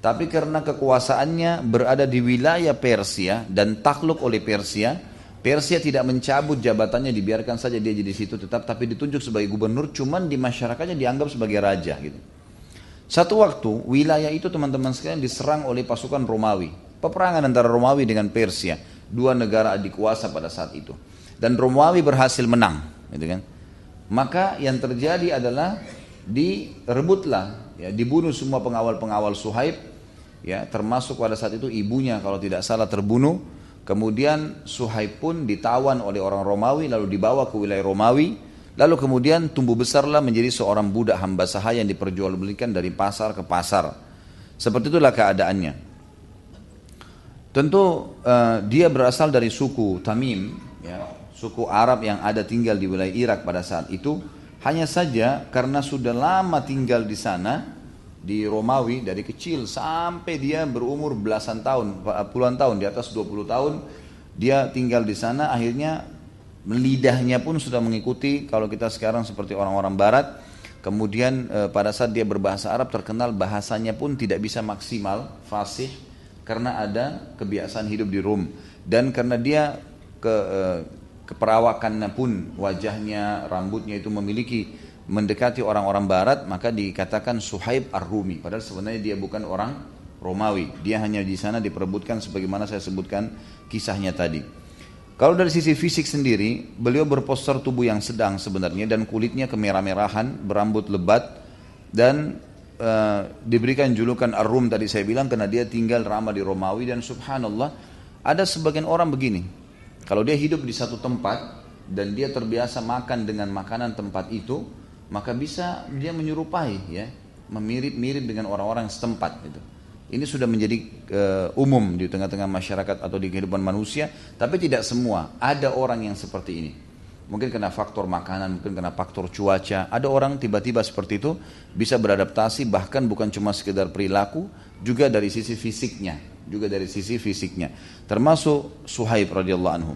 Tapi karena kekuasaannya berada di wilayah Persia dan takluk oleh Persia, Persia tidak mencabut jabatannya, dibiarkan saja dia jadi situ tetap, tapi ditunjuk sebagai gubernur, cuman di masyarakatnya dianggap sebagai raja gitu. Satu waktu wilayah itu teman-teman sekalian diserang oleh pasukan Romawi. Peperangan antara Romawi dengan Persia, dua negara adik kuasa pada saat itu. Dan Romawi berhasil menang, gitu kan. Maka yang terjadi adalah direbutlah, ya, dibunuh semua pengawal-pengawal Suhaib ya termasuk pada saat itu ibunya kalau tidak salah terbunuh. Kemudian Suhaib pun ditawan oleh orang Romawi lalu dibawa ke wilayah Romawi. Lalu kemudian tumbuh besarlah menjadi seorang budak hamba sahaya yang diperjualbelikan dari pasar ke pasar. Seperti itulah keadaannya. Tentu uh, dia berasal dari suku Tamim ya suku Arab yang ada tinggal di wilayah Irak pada saat itu. Hanya saja karena sudah lama tinggal di sana di Romawi dari kecil sampai dia berumur belasan tahun, puluhan tahun, di atas 20 tahun dia tinggal di sana. Akhirnya lidahnya pun sudah mengikuti kalau kita sekarang seperti orang-orang barat. Kemudian e, pada saat dia berbahasa Arab terkenal bahasanya pun tidak bisa maksimal fasih karena ada kebiasaan hidup di Rum. Dan karena dia ke e, keperawakannya pun wajahnya rambutnya itu memiliki mendekati orang-orang barat maka dikatakan Suhaib Ar-Rumi. Padahal sebenarnya dia bukan orang Romawi. Dia hanya di sana diperebutkan sebagaimana saya sebutkan kisahnya tadi. Kalau dari sisi fisik sendiri beliau berpostur tubuh yang sedang sebenarnya dan kulitnya kemerah-merahan berambut lebat dan uh, diberikan julukan Ar-Rum tadi saya bilang karena dia tinggal ramah di Romawi dan subhanallah ada sebagian orang begini. Kalau dia hidup di satu tempat dan dia terbiasa makan dengan makanan tempat itu maka bisa dia menyerupai ya. Memirip-mirip dengan orang-orang setempat itu ini sudah menjadi uh, umum di tengah-tengah masyarakat atau di kehidupan manusia tapi tidak semua. Ada orang yang seperti ini. Mungkin kena faktor makanan mungkin kena faktor cuaca. Ada orang tiba-tiba seperti itu bisa beradaptasi bahkan bukan cuma sekedar perilaku juga dari sisi fisiknya juga dari sisi fisiknya. Termasuk Suhaib radhiyallahu anhu.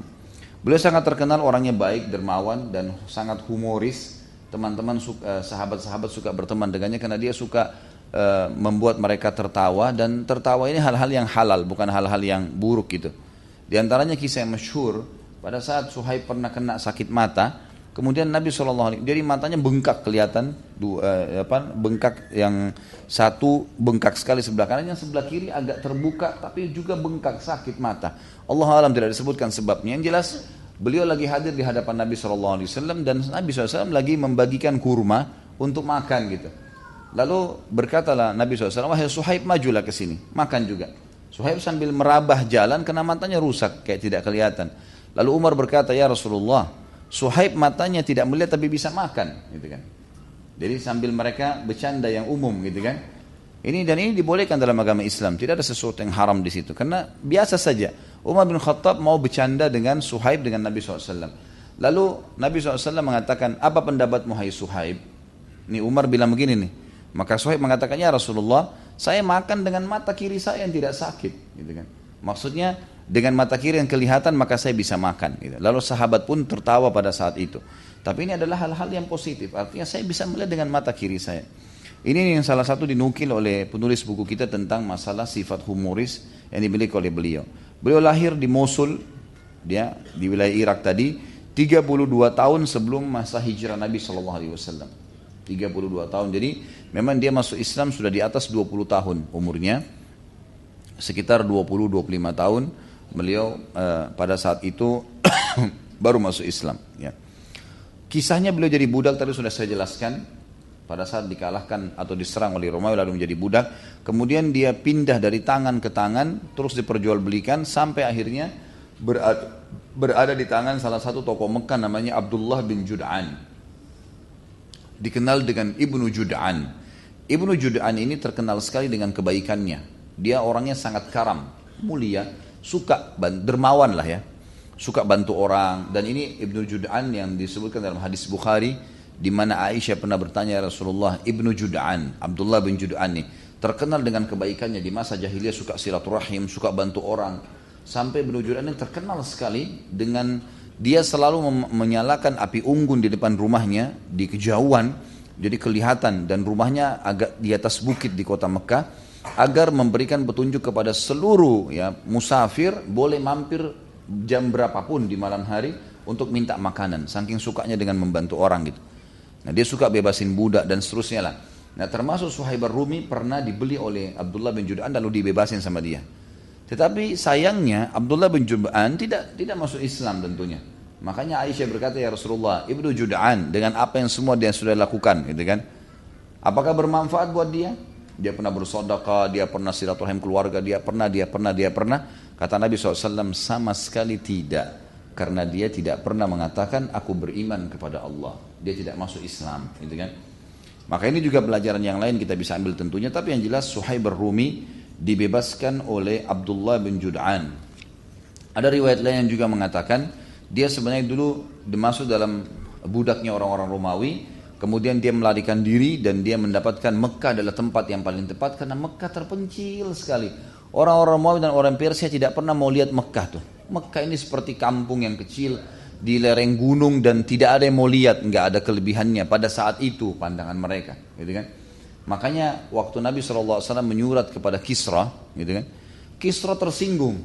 Beliau sangat terkenal orangnya baik dermawan dan sangat humoris teman-teman eh, sahabat-sahabat suka berteman dengannya karena dia suka uh, membuat mereka tertawa dan tertawa ini hal-hal yang halal bukan hal-hal yang buruk gitu. Di antaranya kisah yang masyhur pada saat Suhaib pernah kena sakit mata, kemudian Nabi SAW jadi matanya bengkak kelihatan dua, uh, apa bengkak yang satu bengkak sekali sebelah kanan yang sebelah kiri agak terbuka tapi juga bengkak sakit mata. Allah alam tidak disebutkan sebabnya. Yang jelas Beliau lagi hadir di hadapan Nabi SAW dan Nabi SAW lagi membagikan kurma untuk makan gitu. Lalu berkatalah Nabi SAW, wahai Suhaib majulah ke sini, makan juga. Suhaib sambil merabah jalan karena matanya rusak, kayak tidak kelihatan. Lalu Umar berkata, ya Rasulullah, Suhaib matanya tidak melihat tapi bisa makan, gitu kan. Jadi sambil mereka bercanda yang umum, gitu kan. Ini dan ini dibolehkan dalam agama Islam, tidak ada sesuatu yang haram di situ, karena biasa saja. Umar bin Khattab mau bercanda dengan Suhaib dengan Nabi SAW. Lalu Nabi SAW mengatakan, apa pendapatmu hai Suhaib? Ini Umar bilang begini nih. Maka Suhaib mengatakan, ya Rasulullah, saya makan dengan mata kiri saya yang tidak sakit. Gitu kan. Maksudnya dengan mata kiri yang kelihatan maka saya bisa makan. Gitu. Lalu sahabat pun tertawa pada saat itu. Tapi ini adalah hal-hal yang positif. Artinya saya bisa melihat dengan mata kiri saya. Ini yang salah satu dinukil oleh penulis buku kita tentang masalah sifat humoris yang dimiliki oleh beliau. Beliau lahir di Mosul, dia di wilayah Irak tadi, 32 tahun sebelum masa hijrah Nabi Shallallahu Alaihi Wasallam. 32 tahun. Jadi memang dia masuk Islam sudah di atas 20 tahun umurnya. Sekitar 20-25 tahun beliau uh, pada saat itu baru masuk Islam. Ya. Kisahnya beliau jadi budak tadi sudah saya jelaskan pada saat dikalahkan atau diserang oleh Romawi lalu menjadi budak kemudian dia pindah dari tangan ke tangan terus diperjualbelikan sampai akhirnya berada, berada di tangan salah satu tokoh Mekah namanya Abdullah bin Jud'an. Dikenal dengan Ibnu Jud'an. Ibnu Jud'an ini terkenal sekali dengan kebaikannya. Dia orangnya sangat karam mulia suka dermawan lah ya. Suka bantu orang. Dan ini Ibnu Jud'an yang disebutkan dalam hadis Bukhari di mana Aisyah pernah bertanya ya Rasulullah Ibnu Jud'an Abdullah bin Jud'an nih terkenal dengan kebaikannya di masa jahiliyah suka silaturahim suka bantu orang. Sampai Ibnu Jud'an ini terkenal sekali dengan dia selalu menyalakan api unggun di depan rumahnya di kejauhan jadi kelihatan dan rumahnya agak di atas bukit di kota Mekah agar memberikan petunjuk kepada seluruh ya musafir boleh mampir jam berapapun di malam hari untuk minta makanan saking sukanya dengan membantu orang gitu nah dia suka bebasin budak dan seterusnya lah nah termasuk Suhaib Rumi pernah dibeli oleh Abdullah bin Jud'an lalu dibebasin sama dia tetapi sayangnya Abdullah bin Jud'an tidak tidak masuk Islam tentunya makanya Aisyah berkata ya Rasulullah Ibnu Jud'an dengan apa yang semua dia sudah lakukan gitu kan apakah bermanfaat buat dia dia pernah bersodakah, dia pernah silaturahim keluarga, dia pernah, dia pernah, dia pernah. Kata Nabi SAW sama sekali tidak. Karena dia tidak pernah mengatakan aku beriman kepada Allah. Dia tidak masuk Islam. Gitu kan? Maka ini juga pelajaran yang lain kita bisa ambil tentunya. Tapi yang jelas Suhaib Rumi dibebaskan oleh Abdullah bin Jud'an. Ada riwayat lain yang juga mengatakan dia sebenarnya dulu dimasuk dalam budaknya orang-orang Romawi Kemudian dia melarikan diri dan dia mendapatkan Mekah adalah tempat yang paling tepat karena Mekah terpencil sekali. Orang-orang Romawi dan orang Persia tidak pernah mau lihat Mekah tuh. Mekah ini seperti kampung yang kecil di lereng gunung dan tidak ada yang mau lihat, nggak ada kelebihannya pada saat itu pandangan mereka, gitu kan? Makanya waktu Nabi SAW menyurat kepada Kisra, gitu kan? Kisra tersinggung.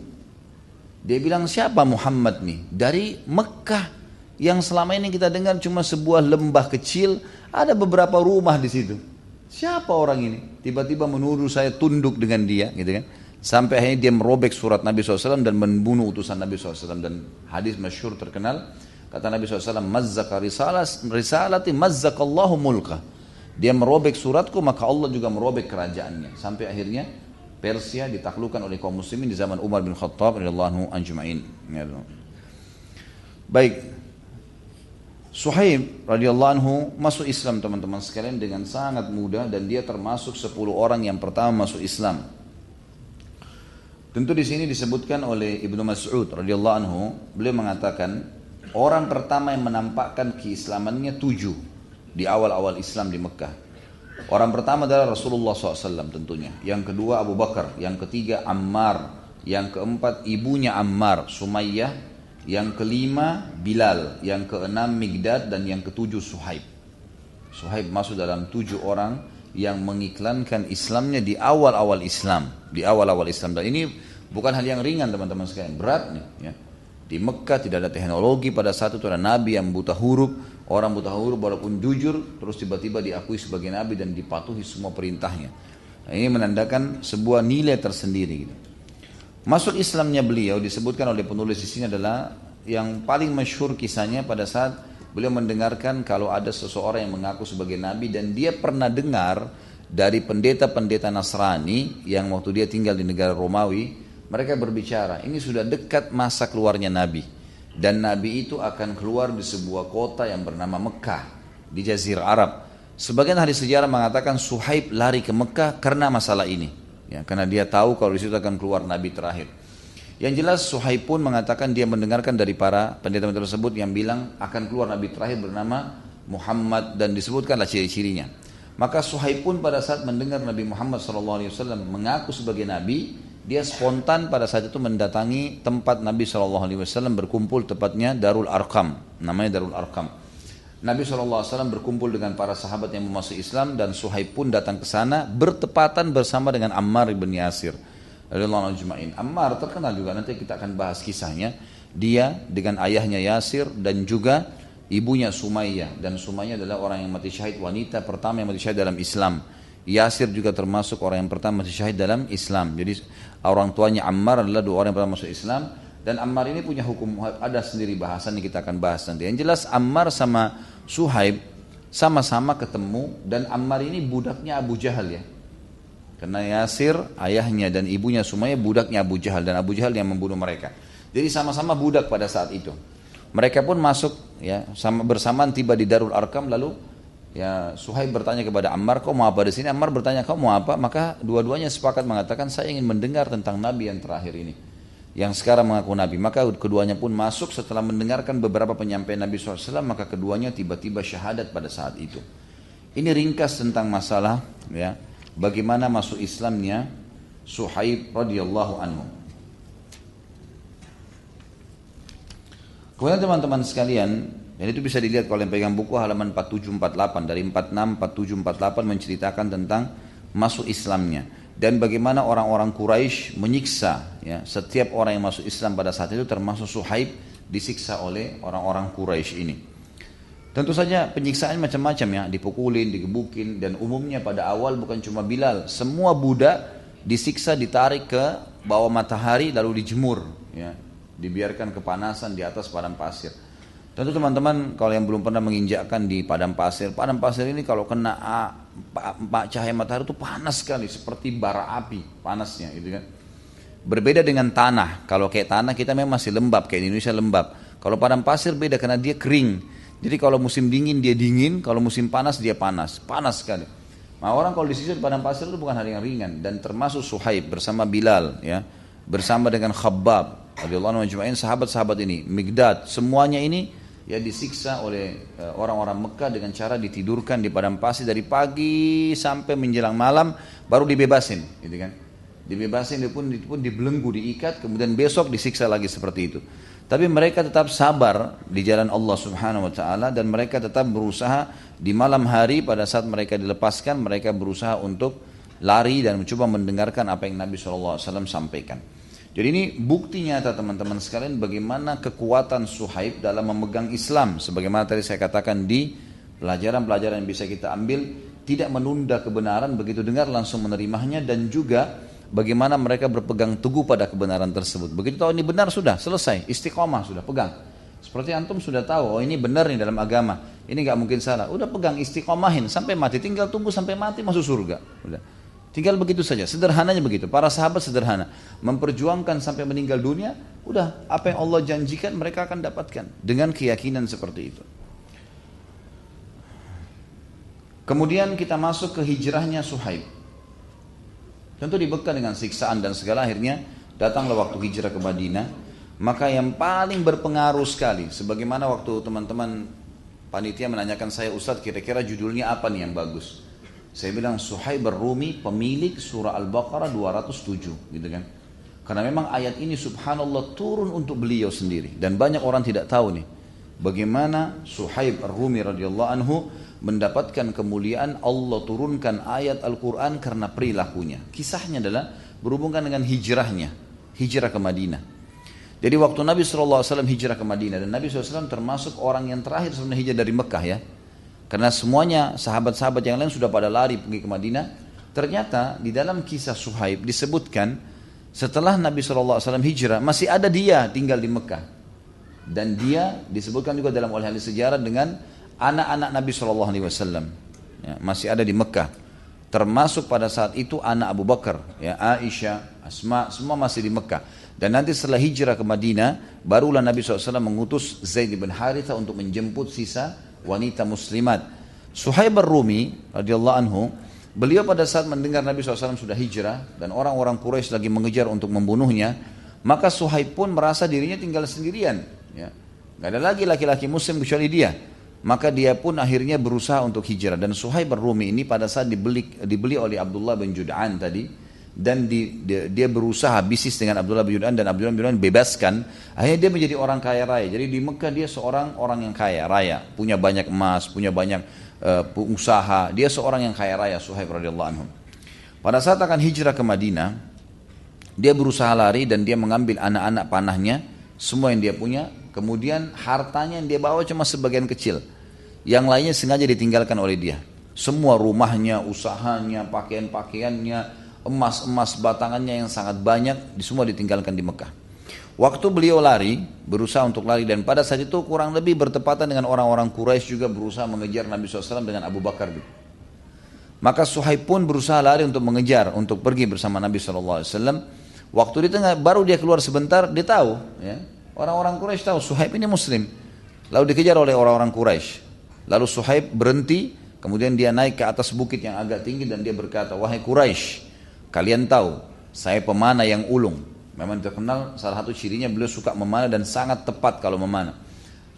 Dia bilang siapa Muhammad nih? Dari Mekah yang selama ini kita dengar cuma sebuah lembah kecil, ada beberapa rumah di situ. Siapa orang ini? Tiba-tiba menuduh saya tunduk dengan dia, gitu kan? Sampai akhirnya dia merobek surat Nabi SAW dan membunuh utusan Nabi SAW. Dan hadis masyhur terkenal kata Nabi SAW mazzaka risalas risalati mazzakallahu mulka. Dia merobek suratku maka Allah juga merobek kerajaannya. Sampai akhirnya Persia ditaklukkan oleh kaum muslimin di zaman Umar bin Khattab radhiyallahu anhu ya Baik, Suhaib radhiyallahu anhu masuk Islam teman-teman sekalian dengan sangat mudah dan dia termasuk 10 orang yang pertama masuk Islam. Tentu di sini disebutkan oleh Ibnu Mas'ud radhiyallahu anhu, beliau mengatakan orang pertama yang menampakkan keislamannya tujuh di awal-awal Islam di Mekah. Orang pertama adalah Rasulullah SAW tentunya. Yang kedua Abu Bakar. Yang ketiga Ammar. Yang keempat ibunya Ammar, Sumayyah yang kelima Bilal, yang keenam Migdad dan yang ketujuh Suhaib. Suhaib masuk dalam tujuh orang yang mengiklankan Islamnya di awal-awal Islam, di awal-awal Islam. Dan ini bukan hal yang ringan teman-teman sekalian, berat nih. Ya. Di Mekah tidak ada teknologi pada saat itu ada nabi yang buta huruf, orang buta huruf walaupun jujur terus tiba-tiba diakui sebagai nabi dan dipatuhi semua perintahnya. Nah, ini menandakan sebuah nilai tersendiri. Gitu. Masuk Islamnya beliau disebutkan oleh penulis di sini adalah yang paling masyhur kisahnya pada saat beliau mendengarkan kalau ada seseorang yang mengaku sebagai nabi dan dia pernah dengar dari pendeta-pendeta Nasrani yang waktu dia tinggal di negara Romawi, mereka berbicara, ini sudah dekat masa keluarnya nabi dan nabi itu akan keluar di sebuah kota yang bernama Mekah di Jazirah Arab. Sebagian ahli sejarah mengatakan Suhaib lari ke Mekah karena masalah ini. Ya, karena dia tahu kalau di situ akan keluar nabi terakhir. Yang jelas Suhaib pun mengatakan dia mendengarkan dari para pendeta-pendeta tersebut yang bilang akan keluar nabi terakhir bernama Muhammad dan disebutkanlah ciri-cirinya. Maka Suhaib pun pada saat mendengar Nabi Muhammad SAW mengaku sebagai nabi, dia spontan pada saat itu mendatangi tempat Nabi SAW berkumpul tepatnya Darul Arkam, namanya Darul Arkam. Nabi SAW berkumpul dengan para sahabat yang masuk Islam dan Suhaib pun datang ke sana bertepatan bersama dengan Ammar bin Yasir. Ammar terkenal juga nanti kita akan bahas kisahnya. Dia dengan ayahnya Yasir dan juga ibunya Sumayyah dan Sumayyah adalah orang yang mati syahid wanita pertama yang mati syahid dalam Islam. Yasir juga termasuk orang yang pertama mati syahid dalam Islam. Jadi orang tuanya Ammar adalah dua orang yang pertama masuk Islam dan Ammar ini punya hukum ada sendiri bahasan yang kita akan bahas nanti. Yang jelas Ammar sama Suhaib sama-sama ketemu dan Ammar ini budaknya Abu Jahal ya. Karena Yasir ayahnya dan ibunya semuanya budaknya Abu Jahal dan Abu Jahal yang membunuh mereka. Jadi sama-sama budak pada saat itu. Mereka pun masuk ya sama bersamaan tiba di Darul Arkam lalu ya Suhaib bertanya kepada Ammar kau mau apa di sini Ammar bertanya kau mau apa maka dua-duanya sepakat mengatakan saya ingin mendengar tentang Nabi yang terakhir ini yang sekarang mengaku Nabi. Maka keduanya pun masuk setelah mendengarkan beberapa penyampaian Nabi SAW, maka keduanya tiba-tiba syahadat pada saat itu. Ini ringkas tentang masalah ya bagaimana masuk Islamnya Suhaib radhiyallahu anhu. Kemudian teman-teman sekalian, dan itu bisa dilihat kalau yang pegang buku halaman 4748 dari 46 4748 menceritakan tentang masuk Islamnya dan bagaimana orang-orang Quraisy menyiksa ya setiap orang yang masuk Islam pada saat itu termasuk Suhaib disiksa oleh orang-orang Quraisy ini. Tentu saja penyiksaan macam-macam ya, dipukulin, digebukin dan umumnya pada awal bukan cuma Bilal, semua budak disiksa ditarik ke bawah matahari lalu dijemur ya, dibiarkan kepanasan di atas padang pasir. Tentu teman-teman kalau yang belum pernah menginjakkan di padang pasir, padang pasir ini kalau kena cahaya matahari itu panas sekali seperti bara api panasnya gitu kan. Berbeda dengan tanah. Kalau kayak tanah kita memang masih lembab kayak di Indonesia lembab. Kalau padang pasir beda karena dia kering. Jadi kalau musim dingin dia dingin, kalau musim panas dia panas, panas sekali. Nah orang kalau di sisi padang pasir itu bukan hal yang ringan. Dan termasuk Suhaib bersama Bilal ya, bersama dengan Khabbab radhiyallahu anhu sahabat-sahabat ini, Migdad, semuanya ini ya disiksa oleh eh, orang-orang Mekah dengan cara ditidurkan di padang pasir dari pagi sampai menjelang malam baru dibebasin gitu kan. Dibebasin dia pun, dia pun dibelenggu diikat kemudian besok disiksa lagi seperti itu tapi mereka tetap sabar di jalan Allah Subhanahu wa taala dan mereka tetap berusaha di malam hari pada saat mereka dilepaskan mereka berusaha untuk lari dan mencoba mendengarkan apa yang Nabi SAW sampaikan. Jadi ini bukti nyata teman-teman sekalian bagaimana kekuatan Suhaib dalam memegang Islam. Sebagaimana tadi saya katakan di pelajaran-pelajaran yang bisa kita ambil, tidak menunda kebenaran begitu dengar langsung menerimanya dan juga bagaimana mereka berpegang teguh pada kebenaran tersebut. Begitu tahu ini benar sudah selesai, istiqomah sudah pegang. Seperti antum sudah tahu, oh ini benar nih dalam agama, ini nggak mungkin salah. Udah pegang istiqomahin sampai mati, tinggal tunggu sampai mati masuk surga. Udah. Tinggal begitu saja, sederhananya begitu. Para sahabat sederhana, memperjuangkan sampai meninggal dunia, udah apa yang Allah janjikan mereka akan dapatkan dengan keyakinan seperti itu. Kemudian kita masuk ke hijrahnya Suhaib. Tentu dibekal dengan siksaan dan segala akhirnya datanglah waktu hijrah ke Madinah. Maka yang paling berpengaruh sekali, sebagaimana waktu teman-teman panitia menanyakan saya Ustadz kira-kira judulnya apa nih yang bagus? Saya bilang Suhaib Rumi pemilik surah Al-Baqarah 207 gitu kan. Karena memang ayat ini subhanallah turun untuk beliau sendiri dan banyak orang tidak tahu nih bagaimana Suhaib Ar-Rumi radhiyallahu anhu mendapatkan kemuliaan Allah turunkan ayat Al-Qur'an karena perilakunya. Kisahnya adalah berhubungan dengan hijrahnya, hijrah ke Madinah. Jadi waktu Nabi SAW hijrah ke Madinah dan Nabi SAW termasuk orang yang terakhir sebenarnya hijrah dari Mekah ya. Karena semuanya sahabat-sahabat yang lain sudah pada lari pergi ke Madinah. Ternyata di dalam kisah Suhaib disebutkan setelah Nabi SAW hijrah masih ada dia tinggal di Mekah. Dan dia disebutkan juga dalam oleh ahli sejarah dengan anak-anak Nabi SAW. Ya, masih ada di Mekah. Termasuk pada saat itu anak Abu Bakar, ya, Aisyah, Asma, semua masih di Mekah. Dan nanti setelah hijrah ke Madinah, barulah Nabi SAW mengutus Zaid bin Haritha untuk menjemput sisa wanita muslimat. Suhaib rumi radhiyallahu anhu, beliau pada saat mendengar Nabi SAW sudah hijrah dan orang-orang Quraisy lagi mengejar untuk membunuhnya, maka Suhaib pun merasa dirinya tinggal sendirian. Ya. Gak ada lagi laki-laki muslim kecuali dia. Maka dia pun akhirnya berusaha untuk hijrah. Dan Suhaib rumi ini pada saat dibeli, dibeli oleh Abdullah bin Jud'an tadi, dan di, dia, dia berusaha bisnis dengan Abdullah bin Judan dan Abdullah bin Judan bebaskan akhirnya dia menjadi orang kaya raya. Jadi di Mekah dia seorang orang yang kaya raya. Punya banyak emas punya banyak uh, usaha. Dia seorang yang kaya raya Suhaib radhiyallahu anhu. Pada saat akan hijrah ke Madinah dia berusaha lari dan dia mengambil anak-anak panahnya semua yang dia punya kemudian hartanya yang dia bawa cuma sebagian kecil yang lainnya sengaja ditinggalkan oleh dia semua rumahnya usahanya pakaian-pakaiannya emas-emas batangannya yang sangat banyak semua ditinggalkan di Mekah. Waktu beliau lari, berusaha untuk lari dan pada saat itu kurang lebih bertepatan dengan orang-orang Quraisy juga berusaha mengejar Nabi SAW dengan Abu Bakar. Maka Suhaib pun berusaha lari untuk mengejar, untuk pergi bersama Nabi SAW. Waktu di tengah, baru dia keluar sebentar, dia tahu. Ya, orang-orang Quraisy tahu Suhaib ini Muslim. Lalu dikejar oleh orang-orang Quraisy. Lalu Suhaib berhenti, kemudian dia naik ke atas bukit yang agak tinggi dan dia berkata, wahai Quraisy, Kalian tahu, saya pemanah yang ulung. Memang terkenal salah satu cirinya beliau suka memanah dan sangat tepat kalau memanah.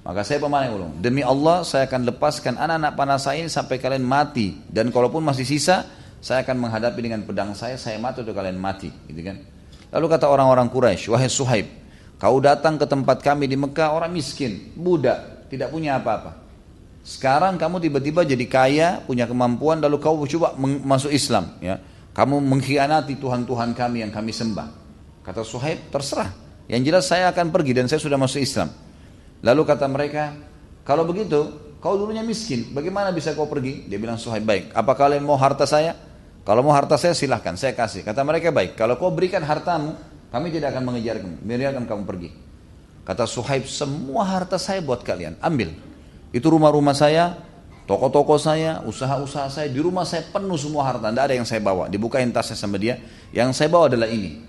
Maka saya pemanah yang ulung. Demi Allah saya akan lepaskan anak-anak panah saya ini sampai kalian mati. Dan kalaupun masih sisa, saya akan menghadapi dengan pedang saya, saya mati untuk kalian mati. Gitu kan? Lalu kata orang-orang Quraisy, wahai Suhaib, kau datang ke tempat kami di Mekah orang miskin, budak, tidak punya apa-apa. Sekarang kamu tiba-tiba jadi kaya, punya kemampuan, lalu kau coba masuk Islam. Ya, kamu mengkhianati Tuhan-Tuhan kami yang kami sembah. Kata Suhaib, terserah. Yang jelas saya akan pergi dan saya sudah masuk Islam. Lalu kata mereka, kalau begitu, kau dulunya miskin, bagaimana bisa kau pergi? Dia bilang Suhaib, baik. Apa kalian mau harta saya? Kalau mau harta saya silahkan, saya kasih. Kata mereka, baik. Kalau kau berikan hartamu, kami tidak akan mengejar kamu. Biarkan kamu pergi. Kata Suhaib, semua harta saya buat kalian, ambil. Itu rumah-rumah saya, toko-toko saya, usaha-usaha saya, di rumah saya penuh semua harta. Tidak ada yang saya bawa. Dibukain tasnya sama dia. Yang saya bawa adalah ini.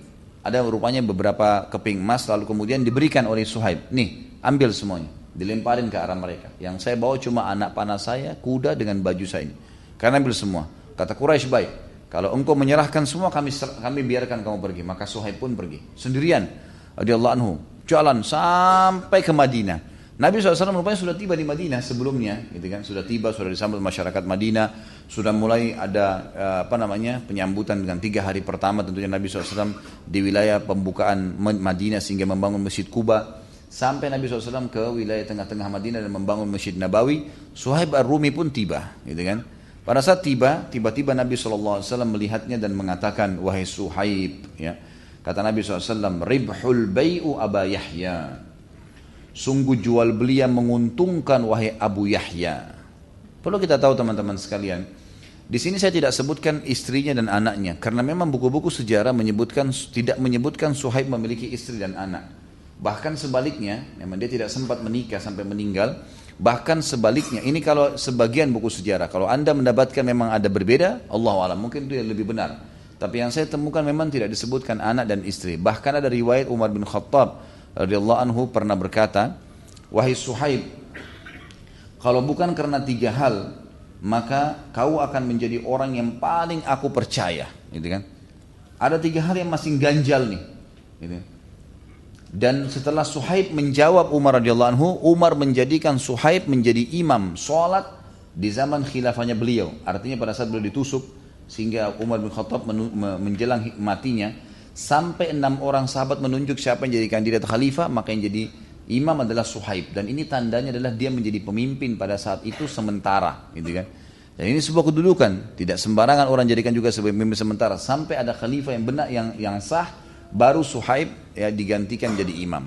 Ada rupanya beberapa keping emas lalu kemudian diberikan oleh Suhaib. Nih, ambil semuanya. Dilemparin ke arah mereka. Yang saya bawa cuma anak panah saya, kuda dengan baju saya ini. Karena ambil semua. Kata Quraisy baik. Kalau engkau menyerahkan semua kami kami biarkan kamu pergi. Maka Suhaib pun pergi. Sendirian. Radiyallahu anhu. Jalan sampai ke Madinah. Nabi SAW rupanya sudah tiba di Madinah sebelumnya, gitu kan? Sudah tiba, sudah disambut masyarakat Madinah, sudah mulai ada eh, apa namanya penyambutan dengan tiga hari pertama tentunya Nabi SAW di wilayah pembukaan Madinah sehingga membangun masjid Kuba. Sampai Nabi SAW ke wilayah tengah-tengah Madinah dan membangun masjid Nabawi, Suhaib ar-Rumi pun tiba, gitu kan? Pada saat tiba, tiba-tiba Nabi SAW melihatnya dan mengatakan, wahai Suhaib, ya. Kata Nabi SAW, ribhul bayu Aba Yahya. Sungguh jual beli yang menguntungkan wahai Abu Yahya. Perlu kita tahu teman-teman sekalian. Di sini saya tidak sebutkan istrinya dan anaknya karena memang buku-buku sejarah menyebutkan tidak menyebutkan Suhaib memiliki istri dan anak. Bahkan sebaliknya, memang dia tidak sempat menikah sampai meninggal. Bahkan sebaliknya, ini kalau sebagian buku sejarah. Kalau anda mendapatkan memang ada berbeda, Allah alam mungkin itu yang lebih benar. Tapi yang saya temukan memang tidak disebutkan anak dan istri. Bahkan ada riwayat Umar bin Khattab radhiyallahu anhu pernah berkata, "Wahai Suhaib, kalau bukan karena tiga hal, maka kau akan menjadi orang yang paling aku percaya." Gitu kan? Ada tiga hal yang masih ganjal nih. Gitu. Dan setelah Suhaib menjawab Umar radhiyallahu anhu, Umar menjadikan Suhaib menjadi imam sholat di zaman khilafahnya beliau. Artinya pada saat beliau ditusuk sehingga Umar bin Khattab menjelang matinya, sampai enam orang sahabat menunjuk siapa yang jadi kandidat khalifah maka yang jadi imam adalah Suhaib. Dan ini tandanya adalah dia menjadi pemimpin pada saat itu sementara gitu kan? Dan ini sebuah kedudukan. Tidak sembarangan orang jadikan juga sebagai pemimpin sementara. Sampai ada khalifah yang benar yang yang sah baru Suhaib ya digantikan jadi imam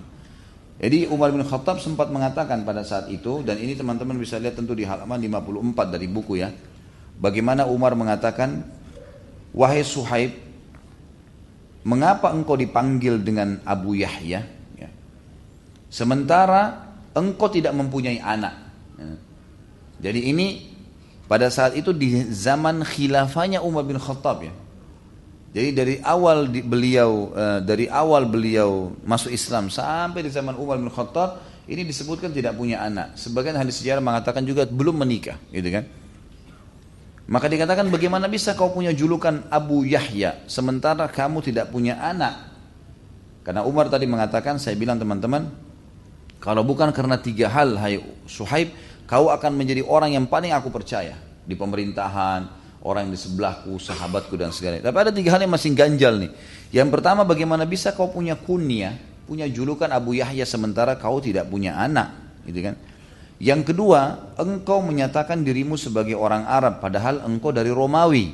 jadi Umar bin Khattab sempat mengatakan pada saat itu dan ini teman-teman bisa lihat tentu di halaman 54 dari buku ya bagaimana Umar mengatakan wahai Suhaib mengapa engkau dipanggil dengan Abu Yahya? Ya. Sementara engkau tidak mempunyai anak. Ya. Jadi ini pada saat itu di zaman khilafahnya Umar bin Khattab ya. Jadi dari awal beliau uh, dari awal beliau masuk Islam sampai di zaman Umar bin Khattab ini disebutkan tidak punya anak. Sebagian hadis sejarah mengatakan juga belum menikah, gitu kan? Maka dikatakan bagaimana bisa kau punya julukan Abu Yahya sementara kamu tidak punya anak? Karena Umar tadi mengatakan, saya bilang teman-teman, kalau bukan karena tiga hal, hai Suhaib, kau akan menjadi orang yang paling aku percaya di pemerintahan, orang di sebelahku, sahabatku dan segala. Tapi ada tiga hal yang masih ganjal nih. Yang pertama, bagaimana bisa kau punya kunyah, punya julukan Abu Yahya sementara kau tidak punya anak, gitu kan? Yang kedua, engkau menyatakan dirimu sebagai orang Arab padahal engkau dari Romawi.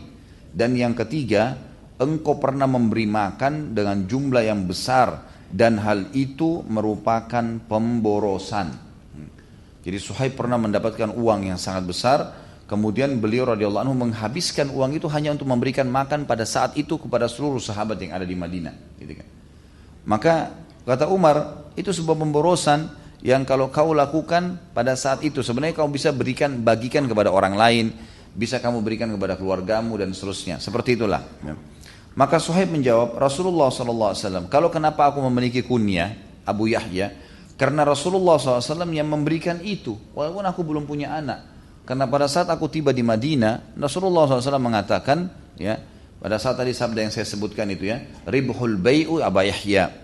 Dan yang ketiga, engkau pernah memberi makan dengan jumlah yang besar dan hal itu merupakan pemborosan. Jadi Suhaib pernah mendapatkan uang yang sangat besar, kemudian beliau radhiyallahu anhu menghabiskan uang itu hanya untuk memberikan makan pada saat itu kepada seluruh sahabat yang ada di Madinah, gitu kan. Maka kata Umar, itu sebuah pemborosan yang kalau kau lakukan pada saat itu sebenarnya kau bisa berikan bagikan kepada orang lain bisa kamu berikan kepada keluargamu dan seterusnya. Seperti itulah. Maka Suhaib menjawab Rasulullah SAW kalau kenapa aku memiliki kunyah Abu Yahya? Karena Rasulullah SAW yang memberikan itu walaupun aku belum punya anak karena pada saat aku tiba di Madinah Rasulullah SAW mengatakan ya pada saat tadi sabda yang saya sebutkan itu ya ribhul bayu Abu Yahya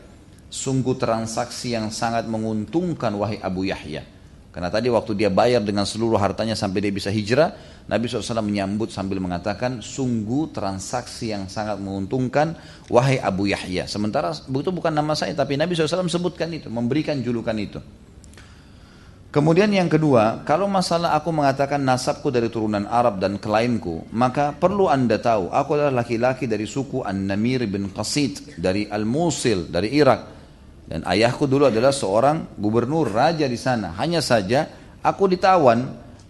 sungguh transaksi yang sangat menguntungkan wahai Abu Yahya. Karena tadi waktu dia bayar dengan seluruh hartanya sampai dia bisa hijrah, Nabi SAW menyambut sambil mengatakan, sungguh transaksi yang sangat menguntungkan, wahai Abu Yahya. Sementara itu bukan nama saya, tapi Nabi SAW sebutkan itu, memberikan julukan itu. Kemudian yang kedua, kalau masalah aku mengatakan nasabku dari turunan Arab dan kelainku, maka perlu anda tahu, aku adalah laki-laki dari suku An-Namir bin Qasid, dari Al-Musil, dari Irak. Dan ayahku dulu adalah seorang gubernur raja di sana. Hanya saja aku ditawan,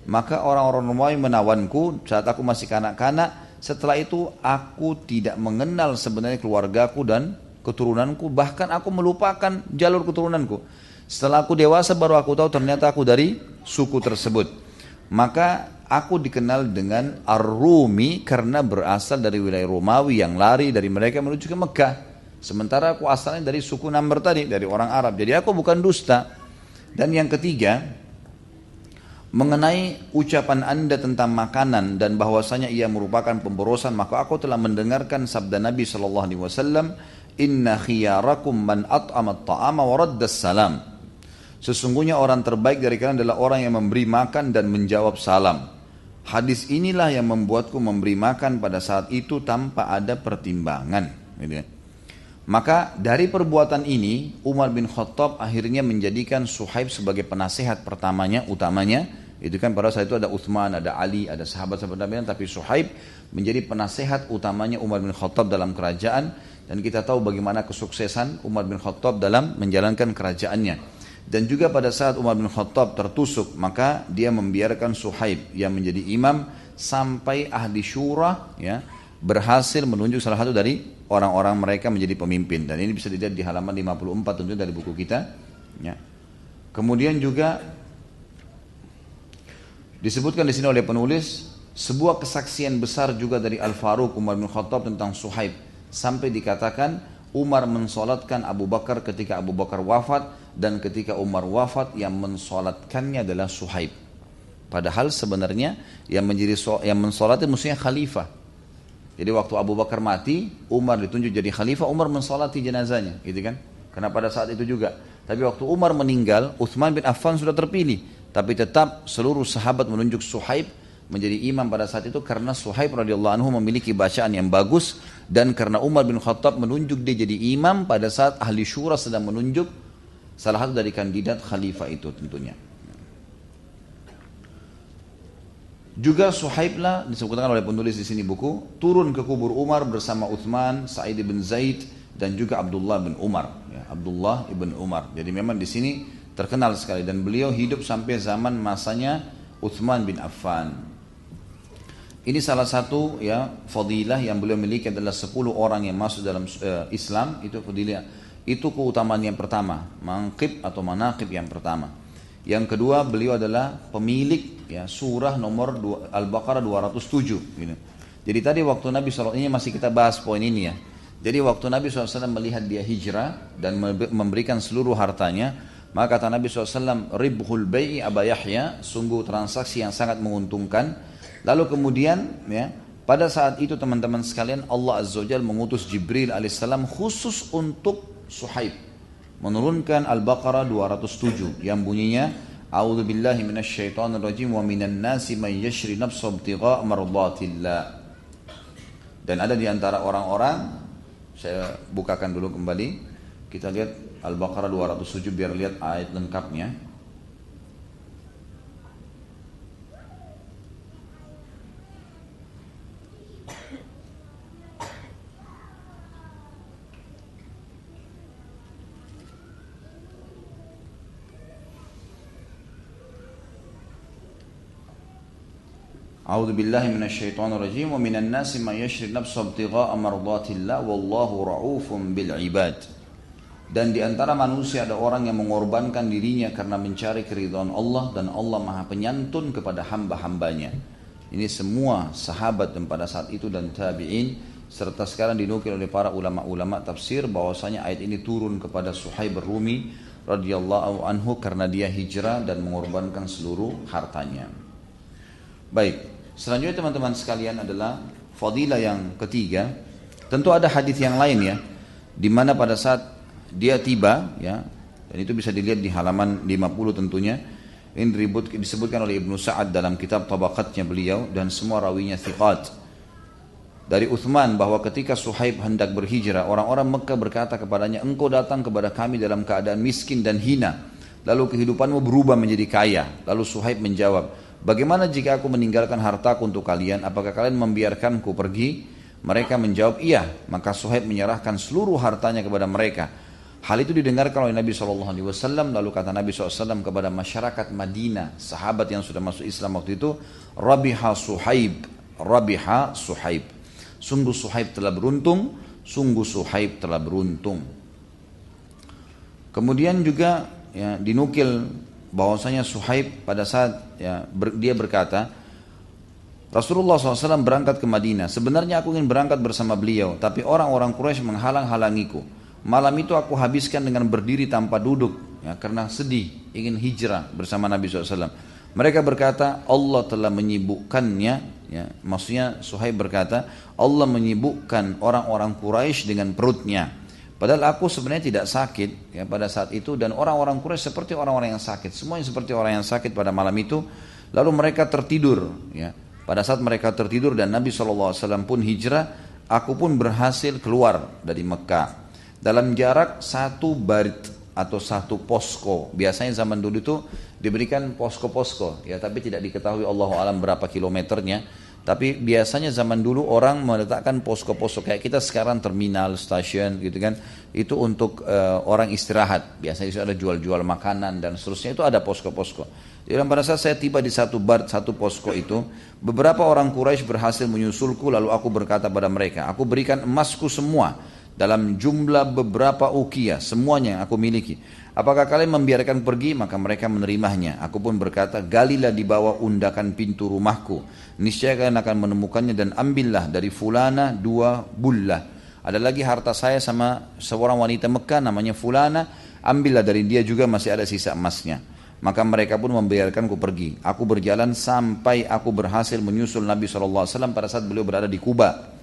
maka orang-orang Romawi menawanku saat aku masih kanak-kanak. Setelah itu aku tidak mengenal sebenarnya keluargaku dan keturunanku. Bahkan aku melupakan jalur keturunanku. Setelah aku dewasa baru aku tahu ternyata aku dari suku tersebut. Maka aku dikenal dengan Ar-Rumi karena berasal dari wilayah Romawi yang lari dari mereka menuju ke Mekah. Sementara aku asalnya dari suku Namr tadi, dari orang Arab. Jadi aku bukan dusta. Dan yang ketiga, mengenai ucapan anda tentang makanan dan bahwasanya ia merupakan pemborosan, maka aku telah mendengarkan sabda Nabi Shallallahu Alaihi Wasallam, Inna khiyarakum man at'amat ta'ama wa salam. Sesungguhnya orang terbaik dari kalian adalah orang yang memberi makan dan menjawab salam. Hadis inilah yang membuatku memberi makan pada saat itu tanpa ada pertimbangan. Gitu kan. Maka dari perbuatan ini Umar bin Khattab akhirnya menjadikan Suhaib sebagai penasehat pertamanya, utamanya. Itu kan pada saat itu ada Uthman, ada Ali, ada sahabat-sahabat Nabi, tapi Suhaib menjadi penasehat utamanya Umar bin Khattab dalam kerajaan. Dan kita tahu bagaimana kesuksesan Umar bin Khattab dalam menjalankan kerajaannya. Dan juga pada saat Umar bin Khattab tertusuk, maka dia membiarkan Suhaib yang menjadi imam sampai ahli syura ya, berhasil menunjuk salah satu dari orang-orang mereka menjadi pemimpin dan ini bisa dilihat di halaman 54 tentunya dari buku kita ya. kemudian juga disebutkan di sini oleh penulis sebuah kesaksian besar juga dari Al Faruq Umar bin Khattab tentang Suhaib sampai dikatakan Umar mensolatkan Abu Bakar ketika Abu Bakar wafat dan ketika Umar wafat yang mensolatkannya adalah Suhaib padahal sebenarnya yang menjadi yang mensolatnya musuhnya khalifah jadi waktu Abu Bakar mati, Umar ditunjuk jadi khalifah, Umar mensolati jenazahnya, gitu kan? Karena pada saat itu juga. Tapi waktu Umar meninggal, Uthman bin Affan sudah terpilih. Tapi tetap seluruh sahabat menunjuk Suhaib menjadi imam pada saat itu karena Suhaib radhiyallahu anhu memiliki bacaan yang bagus dan karena Umar bin Khattab menunjuk dia jadi imam pada saat ahli syura sedang menunjuk salah satu dari kandidat khalifah itu tentunya. Juga Suhaiblah disebutkan oleh penulis di sini buku turun ke kubur Umar bersama Uthman, Sa'id bin Zaid dan juga Abdullah bin Umar. Ya, Abdullah ibn Umar. Jadi memang di sini terkenal sekali dan beliau hidup sampai zaman masanya Uthman bin Affan. Ini salah satu ya fadilah yang beliau miliki adalah 10 orang yang masuk dalam uh, Islam itu fadilah itu keutamaan yang pertama, mangkib atau manakib yang pertama. Yang kedua beliau adalah pemilik ya surah nomor Al-Baqarah 207 gitu. Jadi tadi waktu Nabi SAW ini masih kita bahas poin ini ya. Jadi waktu Nabi SAW melihat dia hijrah dan memberikan seluruh hartanya, maka kata Nabi SAW, Ribhul bayi Aba Yahya, sungguh transaksi yang sangat menguntungkan. Lalu kemudian ya, pada saat itu teman-teman sekalian Allah Azza wa mengutus Jibril alaihissalam khusus untuk Suhaib menurunkan Al-Baqarah 207 yang bunyinya A'udzu billahi minasyaitonir rajim wa minan nasi may yashri nafsahu ibtigha'. Dan ada di antara orang-orang saya bukakan dulu kembali kita lihat Al-Baqarah 207 biar lihat ayat lengkapnya. A'udzu billahi minasyaitonir rajim wa minan nasi may yashri ibtigha'a mardatillah wallahu ra'ufum bil ibad. Dan di antara manusia ada orang yang mengorbankan dirinya karena mencari keridhaan Allah dan Allah Maha Penyantun kepada hamba-hambanya. Ini semua sahabat dan pada saat itu dan tabi'in serta sekarang dinukil oleh para ulama-ulama tafsir bahwasanya ayat ini turun kepada Suhaib Rumi radhiyallahu anhu karena dia hijrah dan mengorbankan seluruh hartanya. Baik, Selanjutnya teman-teman sekalian adalah fadilah yang ketiga. Tentu ada hadis yang lain ya, di mana pada saat dia tiba ya dan itu bisa dilihat di halaman 50 tentunya. Ini disebutkan oleh Ibnu Sa'ad dalam kitab tabaqatnya beliau dan semua rawinya thiqat. Dari Uthman bahwa ketika Suhaib hendak berhijrah orang-orang Mekah berkata kepadanya engkau datang kepada kami dalam keadaan miskin dan hina. Lalu kehidupanmu berubah menjadi kaya. Lalu Suhaib menjawab bagaimana jika aku meninggalkan hartaku untuk kalian? Apakah kalian membiarkanku pergi? Mereka menjawab iya. Maka Suhaib menyerahkan seluruh hartanya kepada mereka. Hal itu didengarkan oleh Nabi SAW, lalu kata Nabi SAW kepada masyarakat Madinah, sahabat yang sudah masuk Islam waktu itu, Rabiha Suhaib, Rabiha Suhaib. Sungguh Suhaib telah beruntung, sungguh Suhaib telah beruntung. Kemudian juga ya, dinukil bahwasanya Suhaib pada saat ya, ber, dia berkata, Rasulullah SAW berangkat ke Madinah. Sebenarnya aku ingin berangkat bersama beliau, tapi orang-orang Quraisy menghalang-halangiku. Malam itu aku habiskan dengan berdiri tanpa duduk ya, karena sedih ingin hijrah bersama Nabi SAW. Mereka berkata Allah telah menyibukkannya, ya, maksudnya Suhaib berkata Allah menyibukkan orang-orang Quraisy dengan perutnya. Padahal aku sebenarnya tidak sakit ya, pada saat itu dan orang-orang Quraisy seperti orang-orang yang sakit, semuanya seperti orang yang sakit pada malam itu. Lalu mereka tertidur ya. Pada saat mereka tertidur dan Nabi SAW pun hijrah, aku pun berhasil keluar dari Mekah dalam jarak satu barit atau satu posko. Biasanya zaman dulu itu diberikan posko-posko, ya tapi tidak diketahui Allah alam berapa kilometernya. Tapi biasanya zaman dulu orang meletakkan posko-posko kayak kita sekarang terminal, stasiun gitu kan. Itu untuk uh, orang istirahat. Biasanya itu ada jual-jual makanan dan seterusnya itu ada posko-posko. Jadi pada saat saya tiba di satu bar, satu posko itu, beberapa orang Quraisy berhasil menyusulku lalu aku berkata pada mereka, aku berikan emasku semua dalam jumlah beberapa ukia semuanya yang aku miliki. Apakah kalian membiarkan pergi? Maka mereka menerimanya. Aku pun berkata, galilah di bawah undakan pintu rumahku. Niscaya kalian akan menemukannya dan ambillah dari fulana dua bullah. Ada lagi harta saya sama seorang wanita Mekah namanya fulana. Ambillah dari dia juga masih ada sisa emasnya. Maka mereka pun membiarkanku pergi. Aku berjalan sampai aku berhasil menyusul Nabi SAW pada saat beliau berada di Kuba.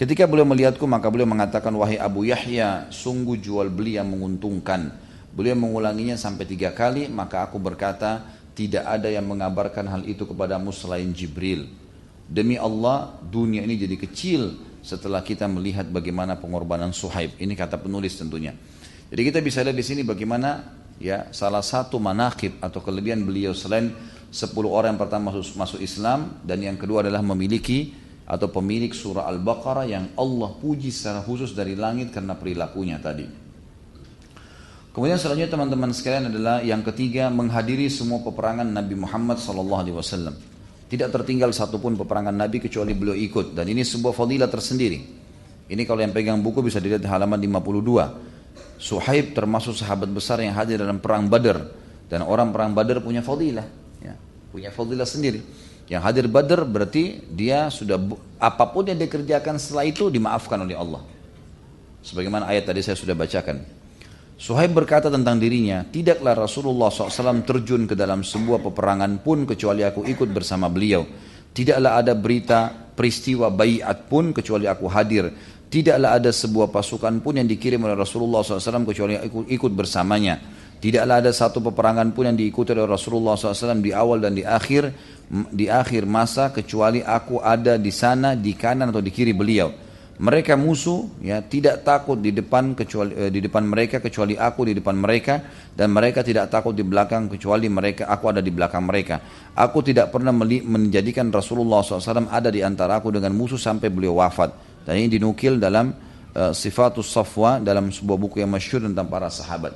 Ketika beliau melihatku maka beliau mengatakan wahai Abu Yahya sungguh jual beli yang menguntungkan. Beliau mengulanginya sampai tiga kali maka aku berkata tidak ada yang mengabarkan hal itu kepadamu selain Jibril. Demi Allah dunia ini jadi kecil setelah kita melihat bagaimana pengorbanan Suhaib. Ini kata penulis tentunya. Jadi kita bisa lihat di sini bagaimana ya salah satu manakib atau kelebihan beliau selain 10 orang yang pertama masuk, masuk Islam dan yang kedua adalah memiliki atau pemilik surah Al-Baqarah yang Allah puji secara khusus dari langit karena perilakunya tadi. Kemudian selanjutnya teman-teman sekalian adalah yang ketiga menghadiri semua peperangan Nabi Muhammad SAW. Tidak tertinggal satupun peperangan Nabi kecuali beliau ikut dan ini sebuah fadilah tersendiri. Ini kalau yang pegang buku bisa dilihat di halaman 52. Suhaib termasuk sahabat besar yang hadir dalam perang Badar dan orang perang Badar punya fadilah, ya, punya fadilah sendiri. Yang hadir Badr berarti dia sudah apa pun yang dikerjakan setelah itu dimaafkan oleh Allah. Sebagaimana ayat tadi saya sudah bacakan. Suhaib berkata tentang dirinya, tidaklah Rasulullah SAW terjun ke dalam sebuah peperangan pun kecuali aku ikut bersama beliau. Tidaklah ada berita peristiwa bayat pun kecuali aku hadir. Tidaklah ada sebuah pasukan pun yang dikirim oleh Rasulullah SAW kecuali aku ikut bersamanya. Tidaklah ada satu peperangan pun yang diikuti oleh Rasulullah SAW di awal dan di akhir di akhir masa kecuali aku ada di sana di kanan atau di kiri beliau. Mereka musuh ya tidak takut di depan kecuali eh, di depan mereka kecuali aku di depan mereka dan mereka tidak takut di belakang kecuali mereka aku ada di belakang mereka. Aku tidak pernah menjadikan Rasulullah SAW ada di antara aku dengan musuh sampai beliau wafat. Dan ini dinukil dalam uh, Sifatus Safwa dalam sebuah buku yang masyhur tentang para sahabat.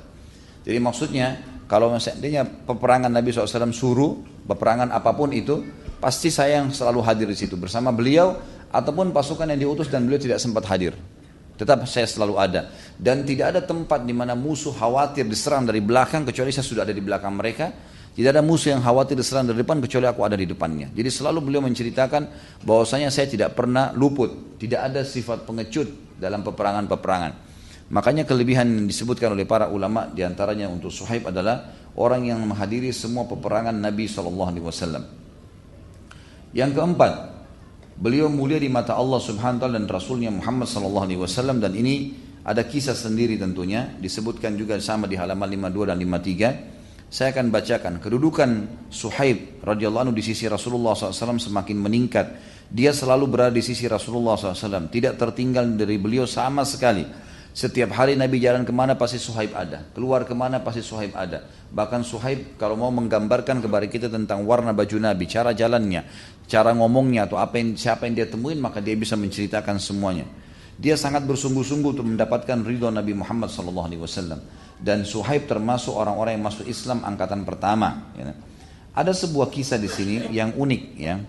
Jadi maksudnya kalau seandainya peperangan Nabi SAW suruh, peperangan apa pun itu, pasti saya yang selalu hadir di situ bersama beliau ataupun pasukan yang diutus dan beliau tidak sempat hadir. Tetap saya selalu ada. Dan tidak ada tempat di mana musuh khawatir diserang dari belakang kecuali saya sudah ada di belakang mereka. Tidak ada musuh yang khawatir diserang dari depan kecuali aku ada di depannya. Jadi selalu beliau menceritakan bahwasanya saya tidak pernah luput. Tidak ada sifat pengecut dalam peperangan-peperangan. Makanya kelebihan yang disebutkan oleh para ulama di antaranya untuk Suhaib adalah orang yang menghadiri semua peperangan Nabi SAW. Yang keempat, beliau mulia di mata Allah Subhanahu taala dan Rasulnya Muhammad SAW dan ini Ada kisah sendiri tentunya, disebutkan juga sama di halaman 52 dan 53. Saya akan bacakan kedudukan Suhaib radhiyallahu anhu di sisi Rasulullah SAW semakin meningkat. Dia selalu berada di sisi Rasulullah SAW, tidak tertinggal dari beliau sama sekali. Setiap hari Nabi jalan ke mana pasti Suhaib ada, keluar ke mana pasti Suhaib ada. Bahkan Suhaib kalau mau menggambarkan kepada kita tentang warna baju Nabi, cara jalannya, cara ngomongnya atau apa yang siapa yang dia temuin maka dia bisa menceritakan semuanya. Dia sangat bersungguh-sungguh untuk mendapatkan ridho Nabi Muhammad SAW. Dan Suhaib termasuk orang-orang yang masuk Islam angkatan pertama. Ya. Ada sebuah kisah di sini yang unik. Ya.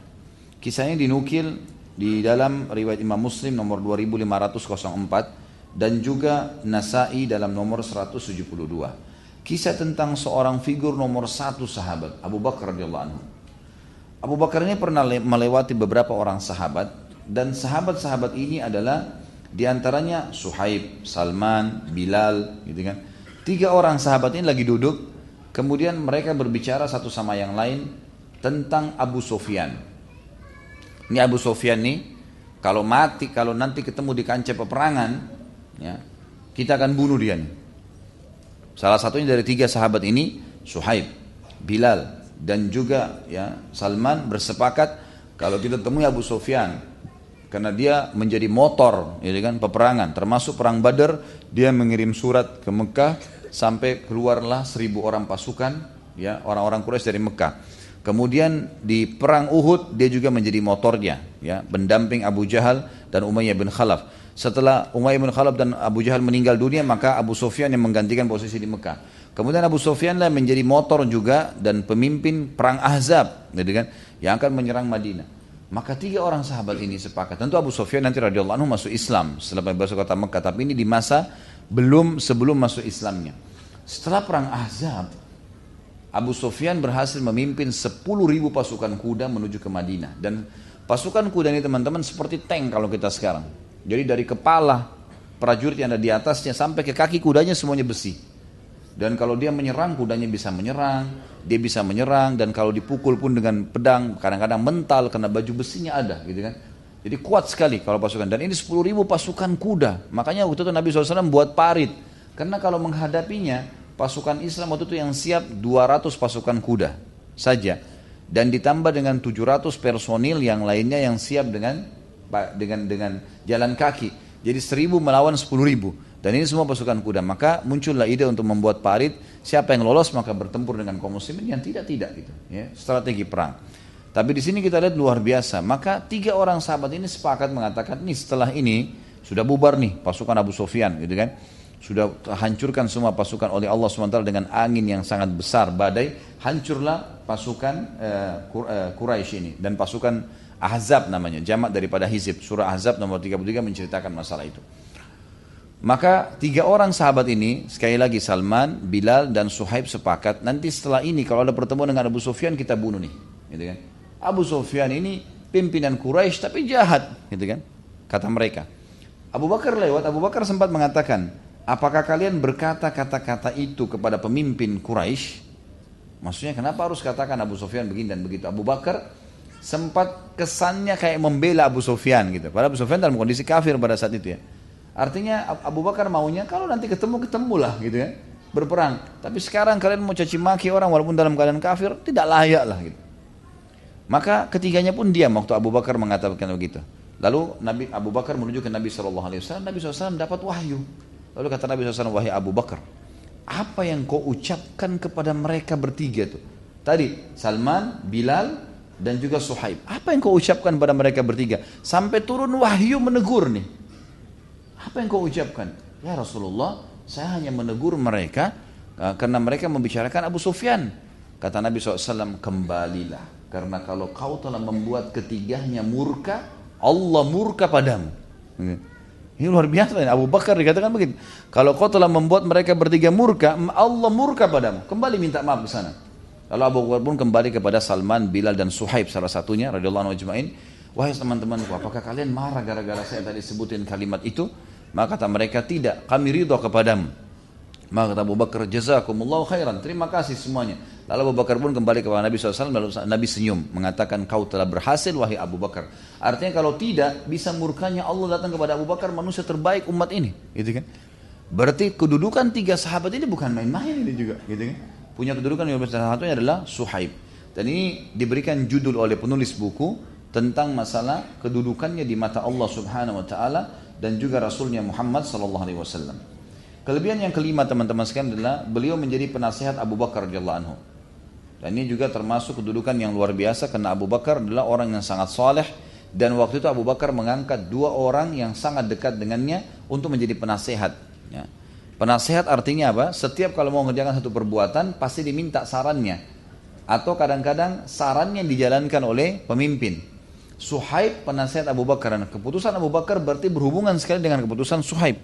Kisahnya dinukil di dalam riwayat Imam Muslim nomor 2504 dan juga Nasai dalam nomor 172. Kisah tentang seorang figur nomor satu sahabat Abu Bakar radhiyallahu anhu. Abu Bakar ini pernah melewati beberapa orang sahabat dan sahabat-sahabat ini adalah di antaranya Suhaib, Salman, Bilal, gitu kan. Tiga orang sahabat ini lagi duduk, kemudian mereka berbicara satu sama yang lain tentang Abu Sofyan. Ini Abu Sofyan nih, kalau mati, kalau nanti ketemu di kancah peperangan, ya, kita akan bunuh dia nih. Salah satunya dari tiga sahabat ini, Suhaib, Bilal, dan juga ya Salman bersepakat kalau kita temui Abu Sofyan karena dia menjadi motor ya kan peperangan. Termasuk perang Badar dia mengirim surat ke Mekah sampai keluarlah seribu orang pasukan ya orang-orang Quraisy dari Mekah. Kemudian di perang Uhud dia juga menjadi motornya ya pendamping Abu Jahal dan Umayyah bin Khalaf setelah Umayyah bin Khalaf dan Abu Jahal meninggal dunia maka Abu Sufyan yang menggantikan posisi di Mekah kemudian Abu Sufyan lah menjadi motor juga dan pemimpin perang Ahzab gitu kan yang akan menyerang Madinah maka tiga orang sahabat ini sepakat. Tentu Abu Sufyan nanti radhiyallahu anhu masuk Islam setelah masuk kota Mekah. Tapi ini di masa belum sebelum masuk Islamnya. Setelah perang Ahzab, Abu Sufyan berhasil memimpin 10 ribu pasukan kuda menuju ke Madinah. Dan pasukan kuda ini teman-teman seperti tank kalau kita sekarang. Jadi dari kepala prajurit yang ada di atasnya sampai ke kaki kudanya semuanya besi. Dan kalau dia menyerang, kudanya bisa menyerang, dia bisa menyerang, dan kalau dipukul pun dengan pedang, kadang-kadang mental, karena baju besinya ada, gitu kan. Jadi kuat sekali kalau pasukan. Dan ini 10 ribu pasukan kuda. Makanya waktu itu Nabi SAW buat parit. Karena kalau menghadapinya, pasukan Islam waktu itu yang siap 200 pasukan kuda saja. Dan ditambah dengan 700 personil yang lainnya yang siap dengan dengan dengan jalan kaki. Jadi 1000 melawan 10 ribu. Dan ini semua pasukan kuda. Maka muncullah ide untuk membuat parit. Siapa yang lolos maka bertempur dengan kaum muslimin. Yang tidak tidak gitu. Ya, strategi perang. Tapi di sini kita lihat luar biasa. Maka tiga orang sahabat ini sepakat mengatakan nih setelah ini sudah bubar nih pasukan Abu Sofyan gitu kan. Sudah hancurkan semua pasukan oleh Allah SWT dengan angin yang sangat besar badai. Hancurlah pasukan uh, Quraisy ini dan pasukan Ahzab namanya, jamak daripada Hizib. Surah Ahzab nomor 33 menceritakan masalah itu. Maka tiga orang sahabat ini, sekali lagi Salman, Bilal, dan Suhaib sepakat, nanti setelah ini kalau ada pertemuan dengan Abu Sufyan kita bunuh nih. Gitu kan? Abu Sufyan ini pimpinan Quraisy tapi jahat, gitu kan? Kata mereka. Abu Bakar lewat, Abu Bakar sempat mengatakan, apakah kalian berkata kata-kata itu kepada pemimpin Quraisy? Maksudnya kenapa harus katakan Abu Sufyan begini dan begitu? Abu Bakar sempat kesannya kayak membela Abu Sufyan gitu. Padahal Abu Sufyan dalam kondisi kafir pada saat itu ya. Artinya Abu Bakar maunya kalau nanti ketemu ketemulah gitu ya berperang. Tapi sekarang kalian mau caci maki orang walaupun dalam keadaan kafir tidak layak lah gitu. Maka ketiganya pun diam waktu Abu Bakar mengatakan begitu. Lalu Nabi Abu Bakar menuju ke Nabi Shallallahu Alaihi Wasallam. Nabi SAW dapat wahyu. Lalu kata Nabi SAW, wahai Abu Bakar, apa yang kau ucapkan kepada mereka bertiga itu? Tadi Salman, Bilal, dan juga Suhaib. Apa yang kau ucapkan pada mereka bertiga? Sampai turun wahyu menegur nih. Apa yang kau ucapkan? Ya Rasulullah, saya hanya menegur mereka uh, karena mereka membicarakan Abu Sufyan. Kata Nabi SAW, kembalilah. Karena kalau kau telah membuat ketiganya murka, Allah murka padamu. Ini luar biasa. Abu Bakar dikatakan begitu. Kalau kau telah membuat mereka bertiga murka, Allah murka padamu. Kembali minta maaf ke sana. Lalu Abu Bakar pun kembali kepada Salman, Bilal dan Suhaib salah satunya radhiyallahu anhu ajmain. Wahai teman-temanku, apakah kalian marah gara-gara saya tadi sebutin kalimat itu? Maka kata mereka tidak, kami ridho kepadamu. Maka kata Abu Bakar, jazakumullah khairan. Terima kasih semuanya. Lalu Abu Bakar pun kembali kepada Nabi SAW, lalu Nabi senyum, mengatakan kau telah berhasil wahai Abu Bakar. Artinya kalau tidak, bisa murkanya Allah datang kepada Abu Bakar, manusia terbaik umat ini. Gitu kan? Berarti kedudukan tiga sahabat ini bukan main-main ini juga. Gitu kan? Punya kedudukan yang salah satunya adalah Suhaib. Dan ini diberikan judul oleh penulis buku tentang masalah kedudukannya di mata Allah Subhanahu wa taala dan juga Rasulnya Muhammad sallallahu alaihi wasallam. Kelebihan yang kelima teman-teman sekalian adalah beliau menjadi penasihat Abu Bakar radhiyallahu anhu. Dan ini juga termasuk kedudukan yang luar biasa karena Abu Bakar adalah orang yang sangat soleh dan waktu itu Abu Bakar mengangkat dua orang yang sangat dekat dengannya untuk menjadi penasehat. Ya. Penasehat artinya apa? Setiap kalau mau mengerjakan satu perbuatan pasti diminta sarannya. Atau kadang-kadang sarannya dijalankan oleh pemimpin. Suhaib penasehat Abu Bakar dan keputusan Abu Bakar berarti berhubungan sekali dengan keputusan Suhaib.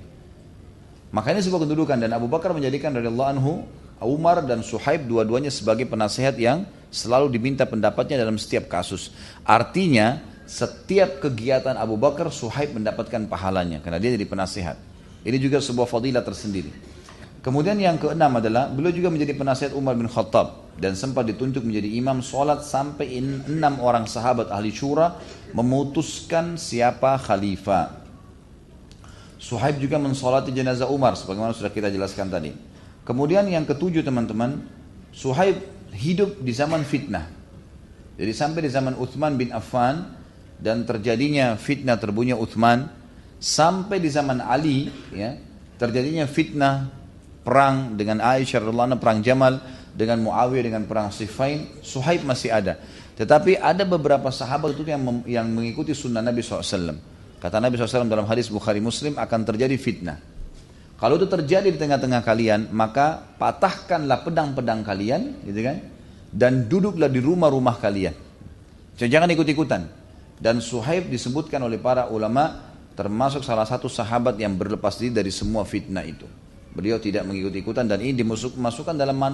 Makanya sebuah kedudukan dan Abu Bakar menjadikan radhiyallahu anhu Umar dan Suhaib dua-duanya sebagai penasehat yang selalu diminta pendapatnya dalam setiap kasus. Artinya setiap kegiatan Abu Bakar Suhaib mendapatkan pahalanya karena dia jadi penasehat. Ini juga sebuah fadilah tersendiri. Kemudian yang keenam adalah beliau juga menjadi penasihat Umar bin Khattab dan sempat ditunjuk menjadi imam sholat sampai enam orang sahabat ahli syura memutuskan siapa khalifah. Suhaib juga mensolati jenazah Umar sebagaimana sudah kita jelaskan tadi. Kemudian yang ketujuh teman-teman, Suhaib hidup di zaman fitnah. Jadi sampai di zaman Uthman bin Affan dan terjadinya fitnah terbunuhnya Uthman sampai di zaman Ali ya terjadinya fitnah perang dengan Aisyah radhiallahu perang Jamal dengan Muawiyah dengan perang Siffin Suhaib masih ada tetapi ada beberapa sahabat itu yang yang mengikuti sunnah Nabi SAW Kata Nabi SAW dalam hadis Bukhari Muslim akan terjadi fitnah. Kalau itu terjadi di tengah-tengah kalian, maka patahkanlah pedang-pedang kalian, gitu kan? Dan duduklah di rumah-rumah kalian. Jangan ikut-ikutan. Dan Suhaib disebutkan oleh para ulama termasuk salah satu sahabat yang berlepas diri dari semua fitnah itu. Beliau tidak mengikut-ikutan dan ini dimasukkan dalam